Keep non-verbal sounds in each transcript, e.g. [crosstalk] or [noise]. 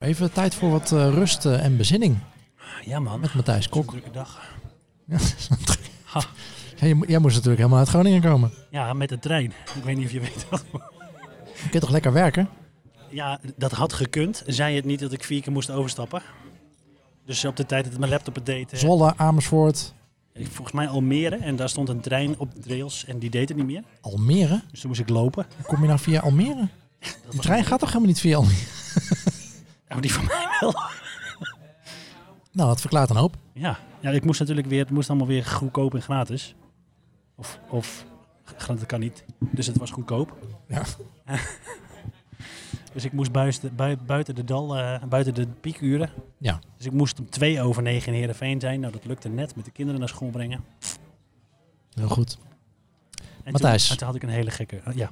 Even tijd voor wat eh, rust eh, en bezinning Ja man. met Matthijs een Kok. drukke dag. Ja, [laughs] jij, mo- jij moest natuurlijk helemaal uit Groningen komen. Ja, met de trein. Ik weet niet of je weet wat. Je kunt toch lekker werken? Ja, dat had gekund. Zei het niet dat ik vier keer moest overstappen. Dus op de tijd dat mijn laptop het deed. eh, Zwolle, Amersfoort, volgens mij Almere. En daar stond een trein op de rails en die deed het niet meer. Almere. Dus toen moest ik lopen. Hoe kom je nou via Almere? [laughs] Dat was- trein gaat toch helemaal niet via Almere? [laughs] Maar die van mij wel. [laughs] Nou, dat verklaart een hoop. Ja. ja, ik moest natuurlijk weer, het moest allemaal weer goedkoop en gratis. Of, of dat kan niet. Dus het was goedkoop. Ja. [laughs] Dus ik moest buiten, bui- buiten de dal, eh, buiten de piekuren. Ja. Dus ik moest om twee over negen in Heerenveen zijn. Nou, dat lukte net met de kinderen naar school brengen. Heel goed. En Matthijs. Toen, en toen had ik een hele gekke... eh, ja,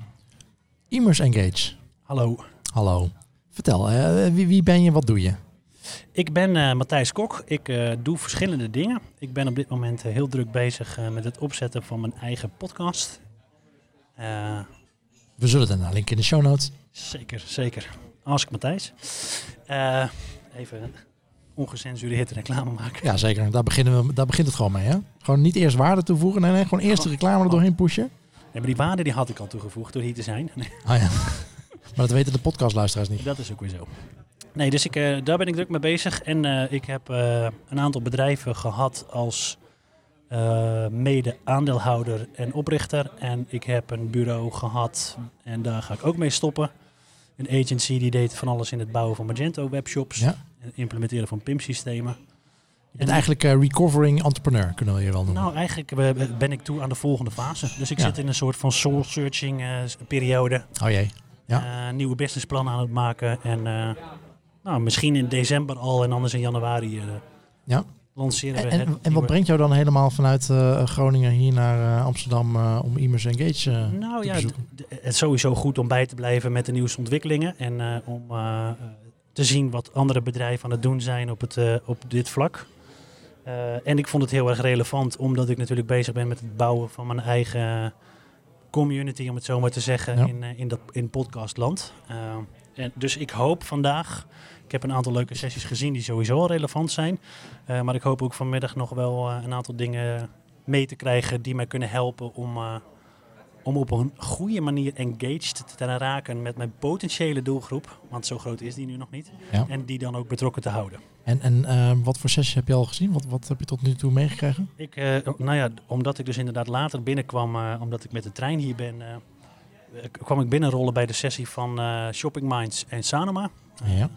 Immers Engage. hallo. Hallo. Vertel, eh, wie, wie ben je, wat doe je? Ik ben eh, Matthijs Kok. Ik eh, doe verschillende dingen. Ik ben op dit moment heel druk bezig met het opzetten van mijn eigen podcast. We zullen daarna linken in de show notes. zeker, zeker. Ask Matthijs. Even ongecensureerd reclame maken. Ja, zeker. Daar, beginnen we, daar begint het gewoon mee, hè? Gewoon niet eerst waarde toevoegen. Nee, nee, gewoon eerst de reclame er doorheen pushen. Nee, maar die waarde die had ik al toegevoegd door hier te zijn. Ah ja. [laughs] maar dat weten de podcastluisteraars niet. dat is ook weer zo. Nee, dus ik, eh, daar ben ik druk mee bezig. En eh, ik heb eh, een aantal bedrijven gehad als mede-aandeelhouder en oprichter. En ik heb een bureau gehad en daar ga ik ook mee stoppen. Een agency die deed van alles in het bouwen van Magento webshops. Ja. En implementeren van PIM-systemen. Je bent eigenlijk eh, recovering entrepreneur, kunnen we je wel noemen. Nou, eigenlijk ben ik toe aan de volgende fase. Dus ik Ja. zit in een soort van soul-searching periode. oh jee. Ja. Eh, nieuwe businessplannen aan het maken. En eh, nou, misschien in december al en anders in januari eh, Ja. lanceren we En, het en, en wat brengt jou dan helemaal vanuit Groningen hier naar Amsterdam om Immers Engage Nou te ja, het is sowieso goed om bij te blijven met de nieuwste ontwikkelingen. En om te zien wat andere bedrijven aan het doen zijn op, het, op dit vlak. En ik vond het heel erg relevant, omdat ik natuurlijk bezig ben met het bouwen van mijn eigen community, om het zo maar te zeggen, Ja. in, eh, in, dat, in podcastland. Eh, en dus ik hoop vandaag, ik heb een aantal leuke sessies gezien die sowieso al relevant zijn. Eh, maar ik hoop ook vanmiddag nog wel een aantal dingen mee te krijgen die mij kunnen helpen om, om op een goede manier engaged te raken met mijn potentiële doelgroep. Want zo groot is die nu nog niet. Ja. En die dan ook betrokken te houden. En, en eh, wat voor sessies heb je al gezien? Wat, wat heb je tot nu toe meegekregen? Ik, eh, nou ja, omdat ik dus inderdaad later binnenkwam, eh, omdat ik met de trein hier ben, eh, kwam ik binnenrollen bij de sessie van Shopping Minds en Sanoma. Ja.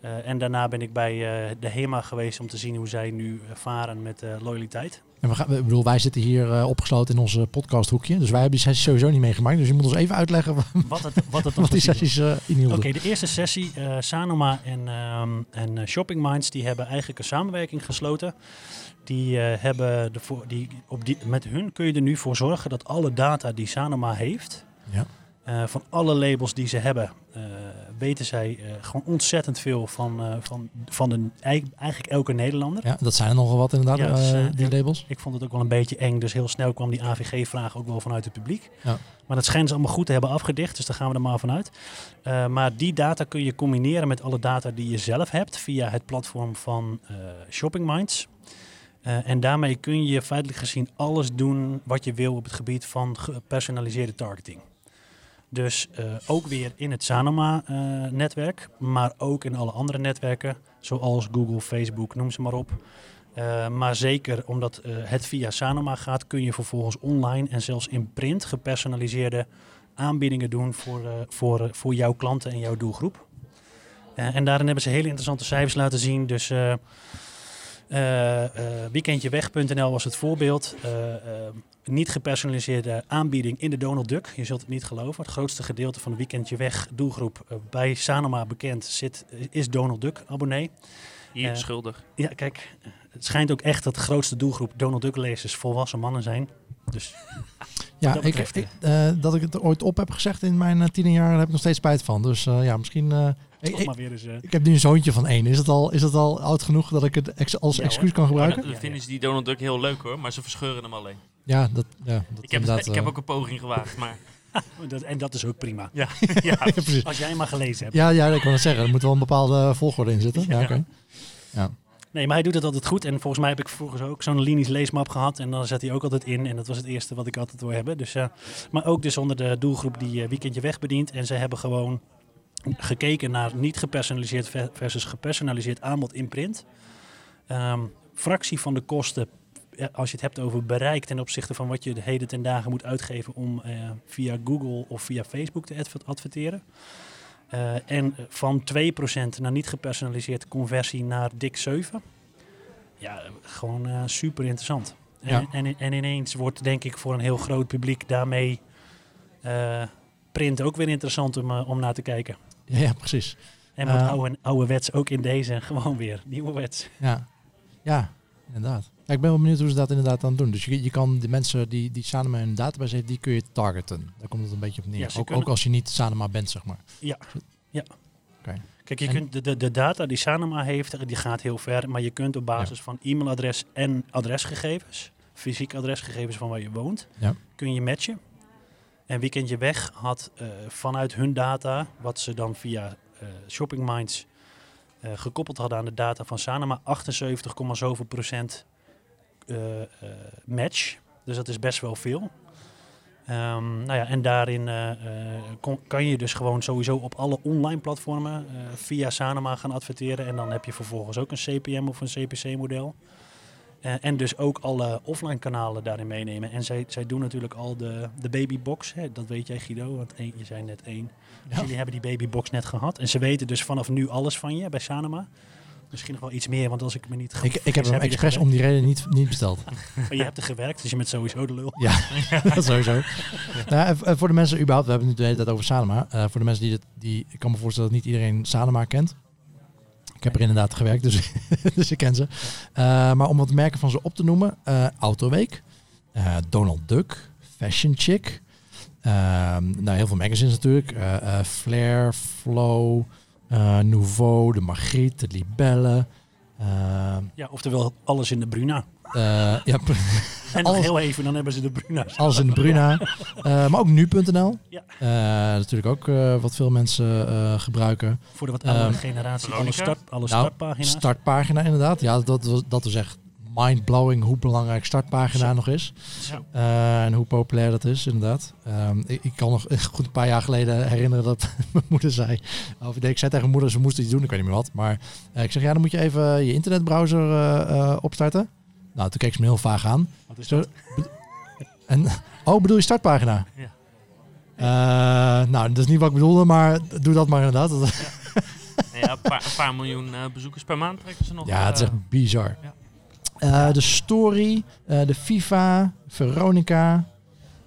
En daarna ben ik bij de HEMA geweest om te zien hoe zij nu varen met loyaliteit. En we gaan, ik bedoel, wij zitten hier eh, opgesloten in onze podcasthoekje. Dus wij hebben die sessies sowieso niet meegemaakt. Dus je moet ons even uitleggen wat, Wat het, wat het [laughs] die precies was. sessies eh inhielden. Oké, de eerste sessie, eh, Sanoma en, ehm, en eh, Shopping Minds, die hebben eigenlijk een samenwerking gesloten. Die eh, hebben de voor, die, op die, met hun kun je er nu voor zorgen dat alle data die Sanoma heeft, Ja. Eh, van alle labels die ze hebben, eh, weten zij eh, gewoon ontzettend veel van, van, van de, eigenlijk elke Nederlander. Ja, dat zijn er nogal wat inderdaad, Ja, dus, die labels. Ik vond het ook wel een beetje eng, dus heel snel kwam die AVG-vraag ook wel vanuit het publiek. Ja. Maar dat schijnen ze allemaal goed te hebben afgedicht, dus daar gaan we er maar vanuit. Maar die data kun je combineren met alle data die je zelf hebt via het platform van Shopping Minds. En daarmee kun je feitelijk gezien alles doen wat je wil op het gebied van gepersonaliseerde targeting. Dus eh, ook weer in het Sanoma-netwerk, maar ook in alle andere netwerken, zoals Google, Facebook, noem ze maar op. Eh, maar zeker omdat eh, het via Sanoma gaat, kun je vervolgens online en zelfs in print gepersonaliseerde aanbiedingen doen voor, eh, voor, eh, voor jouw klanten en jouw doelgroep. Eh, en daarin hebben ze hele interessante cijfers laten zien. Dus eh, eh, eh, weekendjeweg.nl was het voorbeeld. Eh, eh, niet gepersonaliseerde aanbieding in de Donald Duck. Je zult het niet geloven. Het grootste gedeelte van de Weekendje Weg doelgroep eh, bij Sanoma bekend zit, is Donald Duck abonnee. Hier, Eh, schuldig. Ja, kijk, het schijnt ook echt dat de grootste doelgroep Donald Duck lezers volwassen mannen zijn. Dus Ja, dat ik, betreft, ik, eh, dat ik het ooit op heb gezegd in mijn uh, tien jaar, daar heb ik nog steeds spijt van. Dus eh, ja, misschien... eh, ik, toch ik, maar weer eens... ik heb nu een zoontje van één. Is het al, is het al oud genoeg dat ik het ex- als Ja, excuus kan gebruiken? Dan Ja, vinden ze die Donald Duck heel leuk hoor, maar ze verscheuren hem alleen. Ja, dat, ja, dat Ik heb, ik heb eh, ook een poging gewaagd, maar [laughs] Dat- en dat is ook prima. Ja, [laughs] ja. Ja, precies. Als jij hem maar gelezen hebt. Ja, ja, ik wil het zeggen. Er moet wel een bepaalde volgorde in zitten. [laughs] Ja, Ja. Nee, maar hij doet het altijd goed. En volgens mij heb ik vroeger ook zo'n Linies leesmap gehad. En dan zet hij ook altijd in. En dat was het eerste wat ik altijd wil hebben. Dus, eh, maar ook dus onder de doelgroep die Weekendje Weg bedient. En ze hebben gewoon gekeken naar niet gepersonaliseerd ver- versus gepersonaliseerd aanbod in print. Ehm, fractie van de kosten, als je het hebt over bereik ten opzichte van wat je de heden ten dagen moet uitgeven om eh, via Google of via Facebook te adver- adverteren. Eh, en van 2% naar niet gepersonaliseerd conversie naar dik 7. Ja, gewoon eh, super interessant. En, Ja. en, en ineens wordt denk ik voor een heel groot publiek daarmee print ook weer interessant om, om naar te kijken. Ja, ja, precies. En wordt Eh. oude, ouderwets ook in deze [laughs] gewoon weer nieuwerwets. Ja, ja inderdaad. Ja, ik ben wel benieuwd hoe ze dat inderdaad aan doen. Dus je, je kan de mensen die, die Sanema in een database heeft, die kun je targeten. Daar komt het een beetje op neer. Ja, ook, kunnen- ook als je niet Sanema bent, zeg maar. Ja, ja. Kijk, je En- kunt de, de, data die Sanoma heeft, die gaat heel ver. Maar je kunt op basis van e-mailadres en adresgegevens, fysiek adresgegevens van waar je woont, kun je matchen. En Weekendje Weg had eh, vanuit hun data, wat ze dan via eh Shopping Minds eh, gekoppeld hadden aan de data van Sanoma, 78, zoveel procent match. Dus dat is best wel veel. Ehm, nou ja, en daarin kan je dus gewoon sowieso op alle online platformen via Sanoma gaan adverteren. En dan heb je vervolgens ook een CPM of een CPC-model. Eh, en dus ook alle offline kanalen daarin meenemen. En zij, zij doen natuurlijk al de, de babybox. Hè, dat weet jij Guido, want één, je zei net één. Dus Ja. jullie hebben die babybox net gehad. En ze weten dus vanaf nu alles van je bij Sanoma. Misschien nog wel iets meer, want als ik me niet Ik, ik heb hem expres om die reden niet, niet besteld. Maar [laughs] je hebt er gewerkt, dus je bent sowieso de lul. Ja, [laughs] [laughs] dat sowieso. Nou, en- en voor de mensen überhaupt, we hebben het nu de hele tijd over Sanema. Eh, voor de mensen die, het, die, ik kan me voorstellen dat niet iedereen Sanema kent. Ik heb er inderdaad gewerkt, dus, [laughs] dus ik ken ze. Eh, maar om wat merken van ze op te noemen. eh Autoweek, eh, Donald Duck, Fashion Chick. ehm, nou, heel veel magazines natuurlijk. Flair, Flow, Nouveau, de Margriet, de Libelle. Ja, oftewel alles in de Bruna. Eh, ja, [laughs] En nog heel even, dan hebben ze de Bruna's. Alles in de Bruna. Eh, maar ook nu.nl. Ja. Eh, natuurlijk ook eh, wat veel mensen eh, gebruiken. Voor de wat oudere Ehm, generatie, alle, start, alle Nou, startpagina's. Startpagina inderdaad. Ja, dat, dat is echt mind-blowing hoe belangrijk startpagina Zo. nog is. Ja. Eh, en hoe populair dat is, inderdaad. Ehm, ik, ik kan nog [laughs] goed een paar jaar geleden herinneren dat [laughs] mijn moeder zei... Of ik zei tegen mijn moeder, ze moest iets doen, ik weet niet meer wat. Maar ik zeg, ja, dan moet je even je internetbrowser eh, eh, opstarten. Nou, toen keek ze me heel vaag aan. Wat is dat? En, oh, bedoel je startpagina? Ja. Eh, nou, dat is niet wat ik bedoelde, maar doe dat maar inderdaad. Ja, [laughs] een, paar, een paar miljoen eh, bezoekers per maand trekken ze nog. ja, het is eh, echt bizar. ja. De Story, de FIFA, Veronica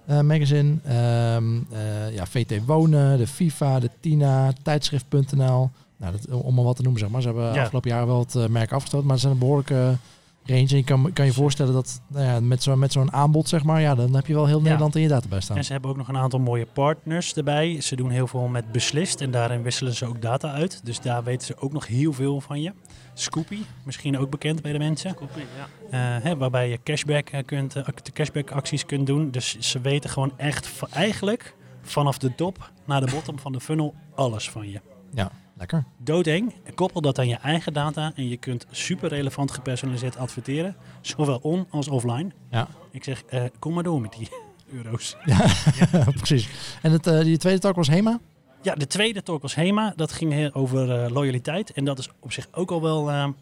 magazine, ehm, eh, ja, VT Wonen, de FIFA, de Tina, tijdschrift.nl. Nou, dat, om maar wat te noemen, zeg maar. Ze hebben Ja. afgelopen jaren wel het merk afgestoten, maar het zijn een behoorlijke range. En je kan, kan je voorstellen dat nou ja, met zo'n met zo'n aanbod, zeg maar, ja, dan heb je wel heel Nederland in je database staan. En ze hebben ook nog een aantal mooie partners erbij. Ze doen heel veel met beslist en daarin wisselen ze ook data uit. Dus daar weten ze ook nog heel veel van je. Scoopy, misschien ook bekend bij de mensen. Kopie, ja. Eh, hè, waarbij je cashback, eh, kunt, eh, ac- cashback acties kunt doen. Dus ze weten gewoon echt eigenlijk vanaf de top naar de bottom van de funnel alles van je. Ja, lekker. Doodeng, koppel dat aan je eigen data en je kunt super relevant gepersonaliseerd adverteren. Zowel on als offline. Ja. Ik zeg, eh, kom maar door met die [laughs] euro's. [laughs] [laughs] Precies. En het, eh, die tweede talk was Hema? Ja, de tweede talk was HEMA. Dat ging over eh, loyaliteit. En dat is op zich ook al wel,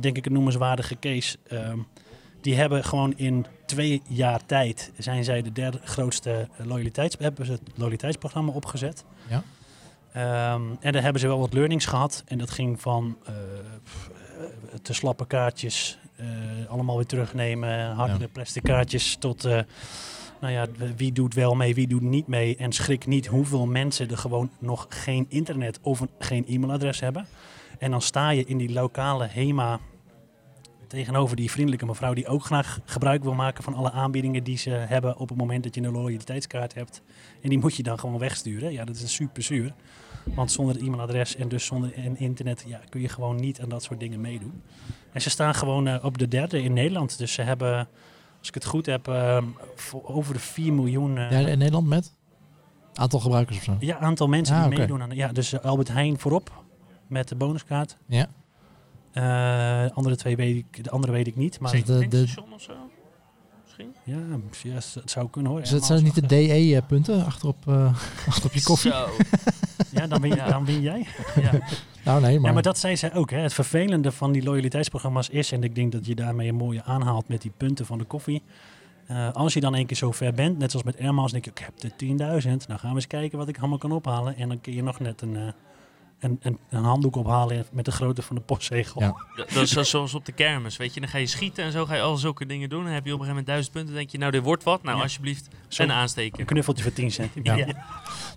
denk ik, een noemenswaardige case. Ehm, die hebben gewoon in twee jaar tijd, zijn zij de derde grootste loyaliteits, hebben ze het loyaliteitsprogramma opgezet. Ja. Ehm, en daar hebben ze wel wat learnings gehad. En dat ging van eh, te slappe kaartjes, eh, allemaal weer terugnemen, hardere Ja. plastic kaartjes, tot eh, nou ja, wie doet wel mee, wie doet niet mee. En schrik niet hoeveel mensen er gewoon nog geen internet of een- geen e-mailadres hebben. En dan sta je in die lokale HEMA tegenover die vriendelijke mevrouw die ook graag gebruik wil maken van alle aanbiedingen die ze hebben op het moment dat je een loyaliteitskaart hebt. En die moet je dan gewoon wegsturen. Ja, dat is super zuur. Want zonder het e-mailadres en dus zonder en internet ja, kun je gewoon niet aan dat soort dingen meedoen. En ze staan gewoon eh, op de derde in Nederland. Dus ze hebben, als ik het goed heb, eh, voor over de 4 miljoen. eh, Ja, in Nederland met? Aantal gebruikers of zo. Ja, aantal mensen Ah, die oké. meedoen aan. Ja, dus eh, Albert Heijn voorop met de bonuskaart. Ja. Eh, andere twee weet ik, de andere weet ik niet. Maar de, de, of zo? Misschien? ja, ja, het zou kunnen hoor. is het, zijn niet de DE-punten achterop, eh achterop [laughs] je koffie? Zo. [laughs] Ja, dan win, Ja. dan win jij. Ja. [laughs] Nou nee, maar, Ja, maar dat zei zij ook. Hè. Het vervelende van die loyaliteitsprogramma's is, en ik denk dat je daarmee een mooie aanhaalt met die punten van de koffie. Eh, als je dan één keer zo ver bent, net zoals met Airmiles, denk je, ik heb de 10.000. Nou gaan we eens kijken wat ik allemaal kan ophalen. En dan kun je nog net een, eh, een, een, een handdoek ophalen met de grootte van de postzegel. Ja. Dat is zo- zoals op de kermis, weet je. Dan ga je schieten en zo ga je al zulke dingen doen. Dan heb je op een gegeven moment duizend punten. Dan denk je, nou, dit wordt wat. Nou, Ja. alsjeblieft, Zo- een Een aansteken. knuffeltje voor 10 cent. Ja.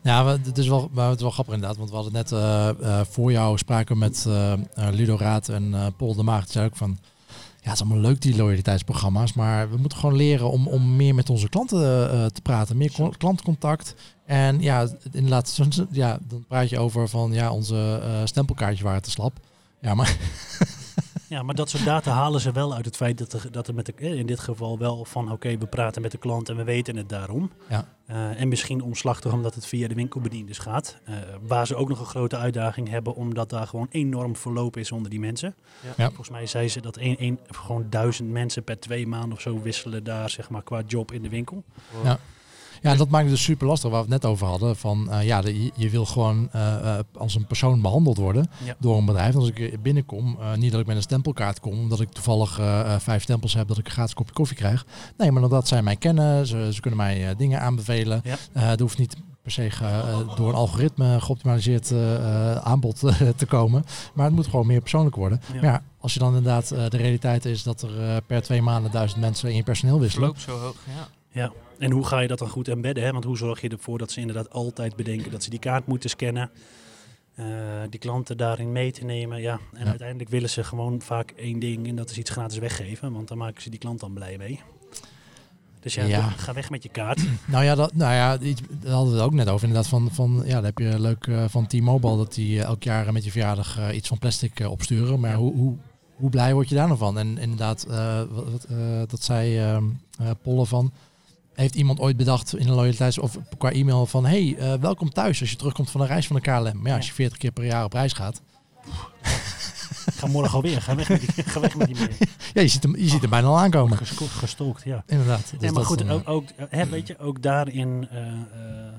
Ja, we- het is wel, maar het is wel grappig inderdaad. Want we hadden net eh, eh, voor jou spraken we met eh, Ludo Raad en eh Paul de Maagd. Die zei ook van, ja, het is allemaal leuk die loyaliteitsprogramma's. Maar we moeten gewoon leren om, om meer met onze klanten eh, te praten. Meer klantcontact. En ja, inderdaad, ja, dan praat je over van, ja, onze eh, stempelkaartjes waren te slap. Ja, maar [laughs] Ja, maar dat soort data halen ze wel uit het feit dat er, dat er met de, eh, in dit geval wel van oké, we praten met de klant en we weten het daarom. Ja. Eh, en misschien omslachtig omdat het via de winkelbedienders gaat. Waar ze ook nog een grote uitdaging hebben, omdat daar gewoon enorm verloop is onder die mensen. Ja. Volgens mij zei ze dat één, één, gewoon duizend mensen per twee maanden of zo wisselen daar zeg maar qua job in de winkel. Ja. Ja, dat maakt het dus super lastig, waar we het net over hadden. Van eh, ja, de- je, je wil gewoon eh, eh, als een persoon behandeld worden Ja. door een bedrijf. Als ik binnenkom, eh, niet dat ik met een stempelkaart kom, omdat ik toevallig vijf stempels heb dat ik een gratis kopje koffie krijg. Nee, maar dat zij mij kennen, ze, ze kunnen mij dingen aanbevelen. Ja. Eh er hoeft niet per se door een algoritme geoptimaliseerd aanbod te komen. Maar het moet gewoon meer persoonlijk worden. Ja. Maar ja, als je dan inderdaad de realiteit is dat er eh, per twee maanden duizend mensen in je personeel wisselen. Verloop zo hoog, ja. Ja, en hoe ga je dat dan goed embedden? Hè? Want hoe zorg je ervoor dat ze inderdaad altijd bedenken dat ze die kaart moeten scannen? eh, die klanten daarin mee te nemen. Ja. En Ja. uiteindelijk willen ze gewoon vaak één ding en dat is iets gratis weggeven. Want dan maken ze die klant dan blij mee. Dus ja, Ja. ga weg met je kaart. [laughs] Nou ja, dat, nou ja iets, daar hadden we het ook net over. Inderdaad, van, van ja, dan heb je leuk eh, van T-Mobile dat die eh, elk jaar met je verjaardag iets van plastic opsturen. Maar Ja. hoe, hoe, hoe blij word je daar nou van? En inderdaad, wat, dat zei ehm eh, Polle van. Heeft iemand ooit bedacht in een loyaliteits of qua e-mail van hey, eh, welkom thuis als je terugkomt van een reis van de KLM. Maar ja, als je 40 keer per jaar op reis gaat, Ga morgen alweer. Ga weg met die, ga weg met die meer. [laughs] ja, je ziet hem, je ziet hem bijna al aankomen. Gesto- Gestolkt, ja. Inderdaad. Dus maar goed, eh, ook, ook, hè, weet je, ook daarin eh,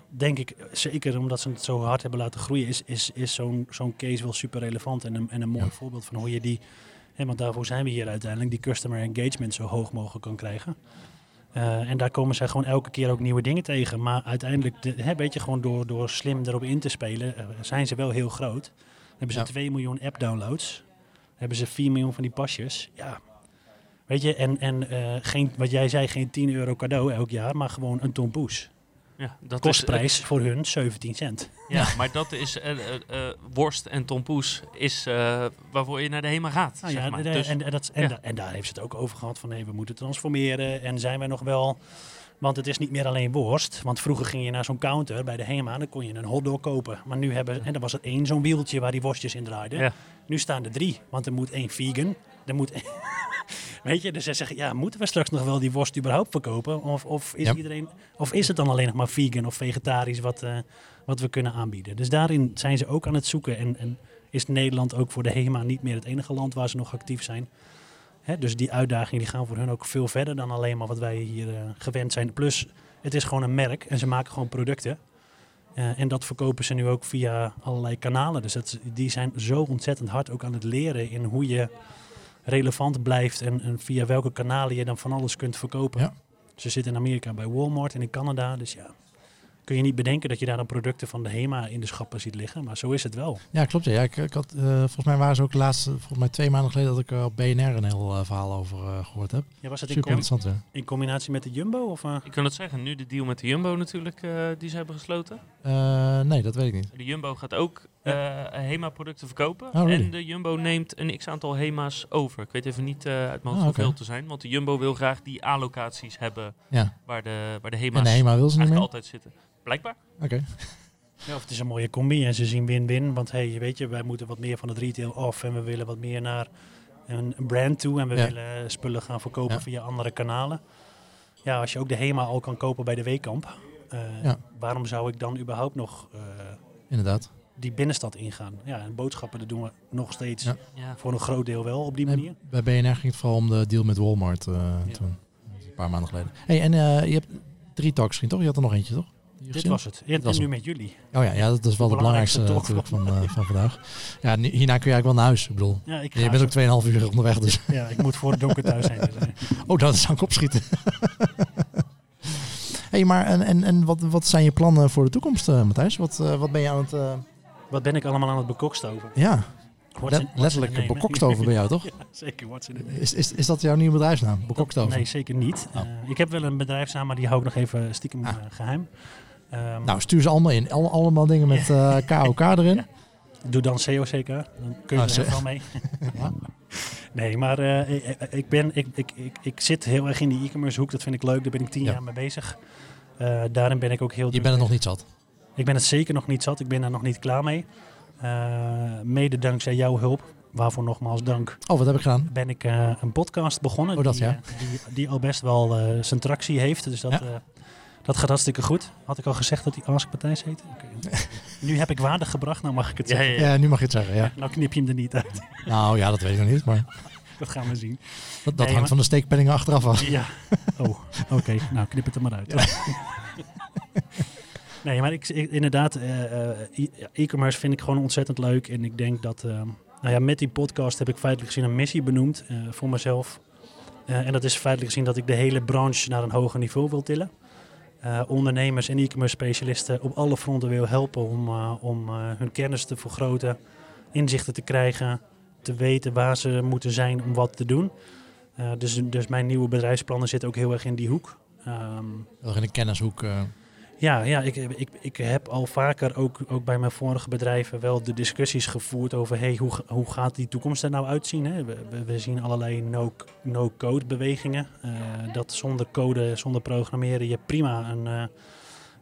denk ik, zeker omdat ze het zo hard hebben laten groeien, is, is, is zo'n zo'n case wel super relevant en een, en een mooi Ja. voorbeeld van hoe je die, hè, want daarvoor zijn we hier uiteindelijk, die customer engagement zo hoog mogelijk kan krijgen. Eh, en daar komen zij gewoon elke keer ook nieuwe dingen tegen. Maar uiteindelijk, de, hè, weet je, gewoon door, door slim erop in te spelen, eh, zijn ze wel heel groot. Hebben ze Ja. 2 miljoen app-downloads. Hebben ze 4 miljoen van die pasjes. Ja, Weet je, en, en eh, geen, wat jij zei, geen 10 euro cadeau elk jaar, maar gewoon een ton poes. Ja dat Kostprijs voor hun 17 cent. Ja, [laughs] maar dat is eh, eh, eh, worst en tompoes is eh, waarvoor je naar de HEMA gaat. Nou zeg ja, maar. de- Dus- en, en, dat, en, ja. da- en daar heeft ze het ook over gehad van nee, we moeten transformeren en zijn wij nog wel... Want het is niet meer alleen worst. Want vroeger ging je naar zo'n counter bij de HEMA, dan kon je een hotdog kopen. Maar nu hebben, en dan was het één zo'n wieltje waar die worstjes in draaiden. Nu staan er drie, want er moet één vegan. Er moet [laughs] Weet je, dus zij zeggen, ja, moeten we straks nog wel die worst überhaupt verkopen? Of, of, is, Ja. iedereen, of is het dan alleen nog maar vegan of vegetarisch wat, eh, wat we kunnen aanbieden? Dus daarin zijn ze ook aan het zoeken. En, en is Nederland ook voor de HEMA niet meer het enige land waar ze nog actief zijn? Hè, dus die uitdagingen die gaan voor hun ook veel verder dan alleen maar wat wij hier eh, gewend zijn. Plus, het is gewoon een merk en ze maken gewoon producten. Eh, en dat verkopen ze nu ook via allerlei kanalen. Dus dat, die zijn zo ontzettend hard ook aan het leren in hoe je relevant blijft en, en via welke kanalen je dan van alles kunt verkopen. Ja. Ze zitten in Amerika bij Walmart en in Canada, dus ja. Kun je niet bedenken dat je daar dan producten van de HEMA in de schappen ziet liggen, maar zo is het wel. Ja, klopt. Ja. Ja, ik, ik had, eh, volgens mij waren ze ook laatst, volgens mij twee maanden geleden, dat ik eh, op BNR een heel eh, verhaal over eh, gehoord heb. Ja, was het in, Super interessant. Ja. in combinatie met de Jumbo? Of? Ik kan het zeggen, nu de deal met de Jumbo natuurlijk, eh, die ze hebben gesloten. Eh, nee, dat weet ik niet. De Jumbo gaat ook eh, HEMA-producten verkopen. Oh, really? En de Jumbo neemt een x-aantal HEMA's over. Ik weet even niet eh, uit mijn hoofd Ah, hoeveel te zijn. Want de Jumbo wil graag die A-locaties hebben Ja. waar de, waar de En HEMA's de HEMA wil ze niet eigenlijk altijd zitten. Blijkbaar. Oké. [laughs] Ja, of het is een mooie combi en ze zien win-win. Want hey, weet je, wij moeten wat meer van het retail af en we willen wat meer naar een brand toe. En we Ja. willen spullen gaan verkopen Ja. via andere kanalen. Ja, als je ook de HEMA al kan kopen bij de Weekamp. Eh, Ja. Waarom zou ik dan überhaupt nog eh, Inderdaad. Die binnenstad ingaan? Ja, en boodschappen dat doen we nog steeds Ja. Voor een groot deel wel op die manier. Bij BNR ging het vooral om de deal met Walmart eh, Ja. toen. Een paar maanden geleden. Hey, en eh, je hebt drie talks gezien, toch? Je had er nog eentje, toch? Dit gezien? was het. En, was en nu met jullie. Oh ja, ja, dat is wel de De belangrijkste belangrijkste talk van, eh, [laughs] van vandaag. Ja, hierna kun je eigenlijk wel naar huis. Ik bedoel, Ja, ik, je bent zo- ook 2,5 uur onderweg, dus... ja, ik moet voor het donker thuis zijn. Dus, [laughs] Oh, dat zou ik opschieten. [laughs] hey, maar en, en, en wat, wat zijn je plannen voor de toekomst, eh, Matthijs? Wat, eh, wat ben je aan het... wat ben ik allemaal aan het bekokstoven? ja, What's let- in- what's in letterlijk bekokstoven bij jou, [laughs] toch? Ja, zeker. What's in. Is, is, is dat jouw nieuwe bedrijfsnaam? Bekokstoven? Nee, zeker niet. Oh. Eh, ik heb wel een bedrijfsnaam, maar die hou ik nog even stiekem Ah. eh, geheim. Ehm, Nou, stuur ze allemaal in. Alle, allemaal dingen met eh, KOK [laughs] erin. Ja. Doe dan COCK, dan kun je Ah, er wel mee. [laughs] Ja. Nee, maar ik, ben, ik, ik, ik, ik zit heel erg in die e-commerce hoek. Dat vind ik leuk. Daar ben ik tien Ja. jaar mee bezig. Daarin ben ik ook heel Je bent het mee. nog niet zat. Ik ben het zeker nog niet zat. Ik ben daar nog niet klaar mee. Eh, mede dankzij jouw hulp, waarvoor nogmaals dank, Oh, wat heb ik gedaan? ben ik eh, een podcast begonnen. Oh, dat die, ja. eh, die, die al best wel eh, zijn tractie heeft. Dus dat, Ja. eh, dat gaat hartstikke goed. Had ik al gezegd dat hij Ask Matthijs heette? Oké. [laughs] nu heb ik waardig gebracht, nou mag ik het Ja, zeggen. ja, Ja, nu mag je het zeggen, ja. Nou knip je hem er niet uit. Nou ja, dat weet ik nog niet, maar [laughs] dat gaan we zien. dat, dat Nee, hangt maar- van de steekpenningen achteraf af. Ja. Oh, oké. Nou, knip het er maar uit. [laughs] nee, maar ik, inderdaad, eh, eh, e-commerce vind ik gewoon ontzettend leuk. En ik denk dat, eh, nou ja, met die podcast heb ik feitelijk gezien een missie benoemd eh, voor mezelf. En dat is feitelijk gezien dat ik de hele branche naar een hoger niveau wil tillen. Ondernemers en e-commerce specialisten op alle fronten wil helpen om, om hun kennis te vergroten, inzichten te krijgen, te weten waar ze moeten zijn om wat te doen. Dus, dus mijn nieuwe bedrijfsplannen zitten ook heel erg in die hoek. Ehm, Wel in de kennishoek. Ja, ja ik, ik, ik heb al vaker ook, ook bij mijn vorige bedrijven wel de discussies gevoerd over hey, hoe, hoe gaat die toekomst er nou uitzien. Hè? We, we, we zien allerlei no- no-code bewegingen. eh, dat zonder code, zonder programmeren je prima een, eh,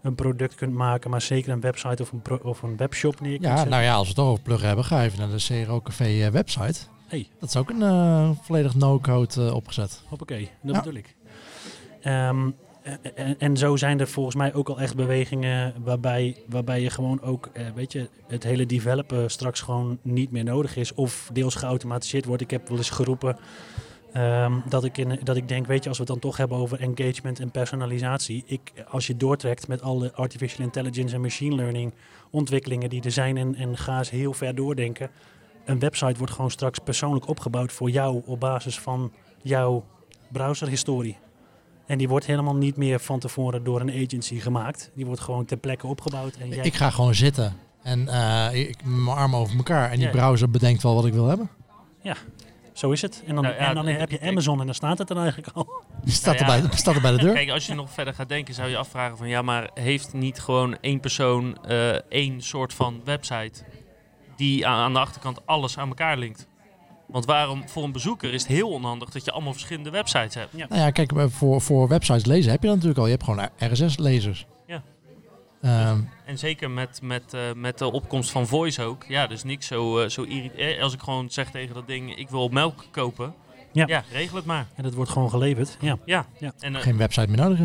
een product kunt maken, maar zeker een website of een, pro- of een webshop neer kunt ja, zetten. nou ja, als we het toch over pluggen hebben, ga even naar de CRO Café eh, website. Hey. Dat is ook een eh, volledig no-code opgezet. Hoppakee, dat Ja. bedoel ik. Ehm, en, en zo zijn er volgens mij ook al echt bewegingen waarbij, waarbij je gewoon ook, eh, weet je, het hele developen straks gewoon niet meer nodig is of deels geautomatiseerd wordt. Ik heb wel eens geroepen ehm, dat, ik in, dat ik denk, weet je, als we het dan toch hebben over engagement en personalisatie. Ik, als je doortrekt met alle artificial intelligence en machine learning ontwikkelingen die er zijn en, en ga eens heel ver doordenken. Een website wordt gewoon straks persoonlijk opgebouwd voor jou op basis van jouw browserhistorie. En die wordt helemaal niet meer van tevoren door een agency gemaakt. Die wordt gewoon ter plekke opgebouwd. En jij... Ik ga gewoon zitten en eh, ik mijn armen over elkaar. En die Ja. browser bedenkt wel wat ik wil hebben. Zo is het. En dan, Nou ja, en dan heb je ik- Amazon en dan staat het er eigenlijk al. Die staat, Nou ja. er, bij, staat er bij de deur. Kijk, als je nog verder gaat denken, zou je afvragen van ja, maar heeft niet gewoon één persoon eh, één soort van website die aan, aan de achterkant alles aan elkaar linkt? Want waarom voor een bezoeker is het heel onhandig dat je allemaal verschillende websites hebt? Ja. Nou ja, kijk, eh, voor, voor websites lezen heb je dat natuurlijk al. Je hebt gewoon RSS-lezers. Ja. Ehm, En zeker met, met, eh, met de opkomst van voice ook. Ja, dus niks zo, eh, zo irriterend. Als ik gewoon zeg tegen dat ding, ik wil melk kopen. Ja. Ja, regel het maar. En dat wordt gewoon geleverd. Ja. Ja. Ja. En, eh, geen website meer nodig.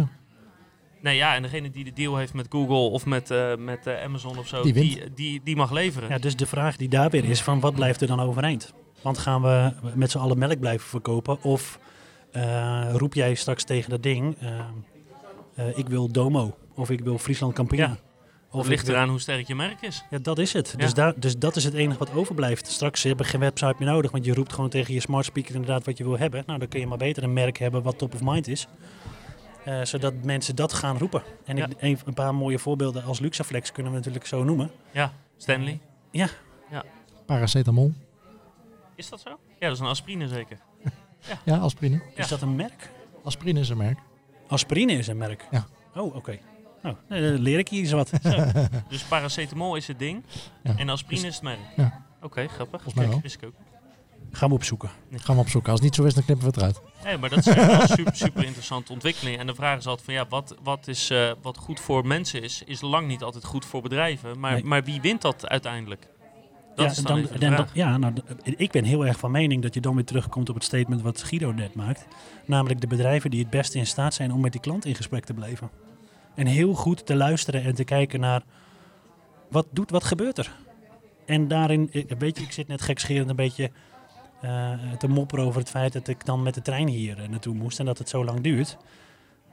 nee, ja, en degene die de deal heeft met Google of met, eh, met eh, Amazon of zo, Die die, wint. die, die, mag leveren. ja, dus de vraag die daar weer is van wat blijft er dan overeind? Want gaan we met z'n allen melk blijven verkopen? Of eh, roep jij straks tegen dat ding, eh, eh, ik wil Domo of ik wil Friesland Campina? Ja. Of het ligt eraan hoe sterk je merk is. Ja, dat is het. Ja. Dus, daar, dus dat is het enige wat overblijft. Straks heb je geen website meer nodig, want je roept gewoon tegen je smart speaker inderdaad wat je wil hebben. Nou, dan kun je maar beter een merk hebben wat top of mind is. Eh, zodat mensen dat gaan roepen. En ik, een, een paar mooie voorbeelden als Luxaflex kunnen we natuurlijk zo noemen. Ja, Stanley. Paracetamol. Is dat zo? Ja, dat is een aspirine zeker. Ja, aspirine. Ja. Is dat een merk? Aspirine is een merk. Aspirine is een merk. Ja. Oh, oké. Nou, eh, dan leer ik hier eens wat. [laughs] Dus paracetamol is het ding Ja. en aspirine is het merk. Ja. Oké, grappig. Volgens mij wist ik ook. Gaan we opzoeken. Gaan we opzoeken. Als het niet zo is, dan knippen we het eruit. Nee, maar dat is echt [laughs] wel super, super interessante ontwikkeling. En de vraag is altijd van ja, wat, wat, is, eh, wat goed voor mensen is, is lang niet altijd goed voor bedrijven. Maar, Nee. maar wie wint dat uiteindelijk? Dat ja, is dan, dan- ja, nou, ik ben heel erg van mening dat je dan weer terugkomt op het statement wat Guido net maakt. Namelijk de bedrijven die het beste in staat zijn om met die klant in gesprek te blijven. En heel goed te luisteren en te kijken naar wat doet, wat gebeurt er. En daarin, eh, weet je, ik zit net gekscherend een beetje eh, te mopperen over het feit dat ik dan met de trein hier eh, naartoe moest en dat het zo lang duurt.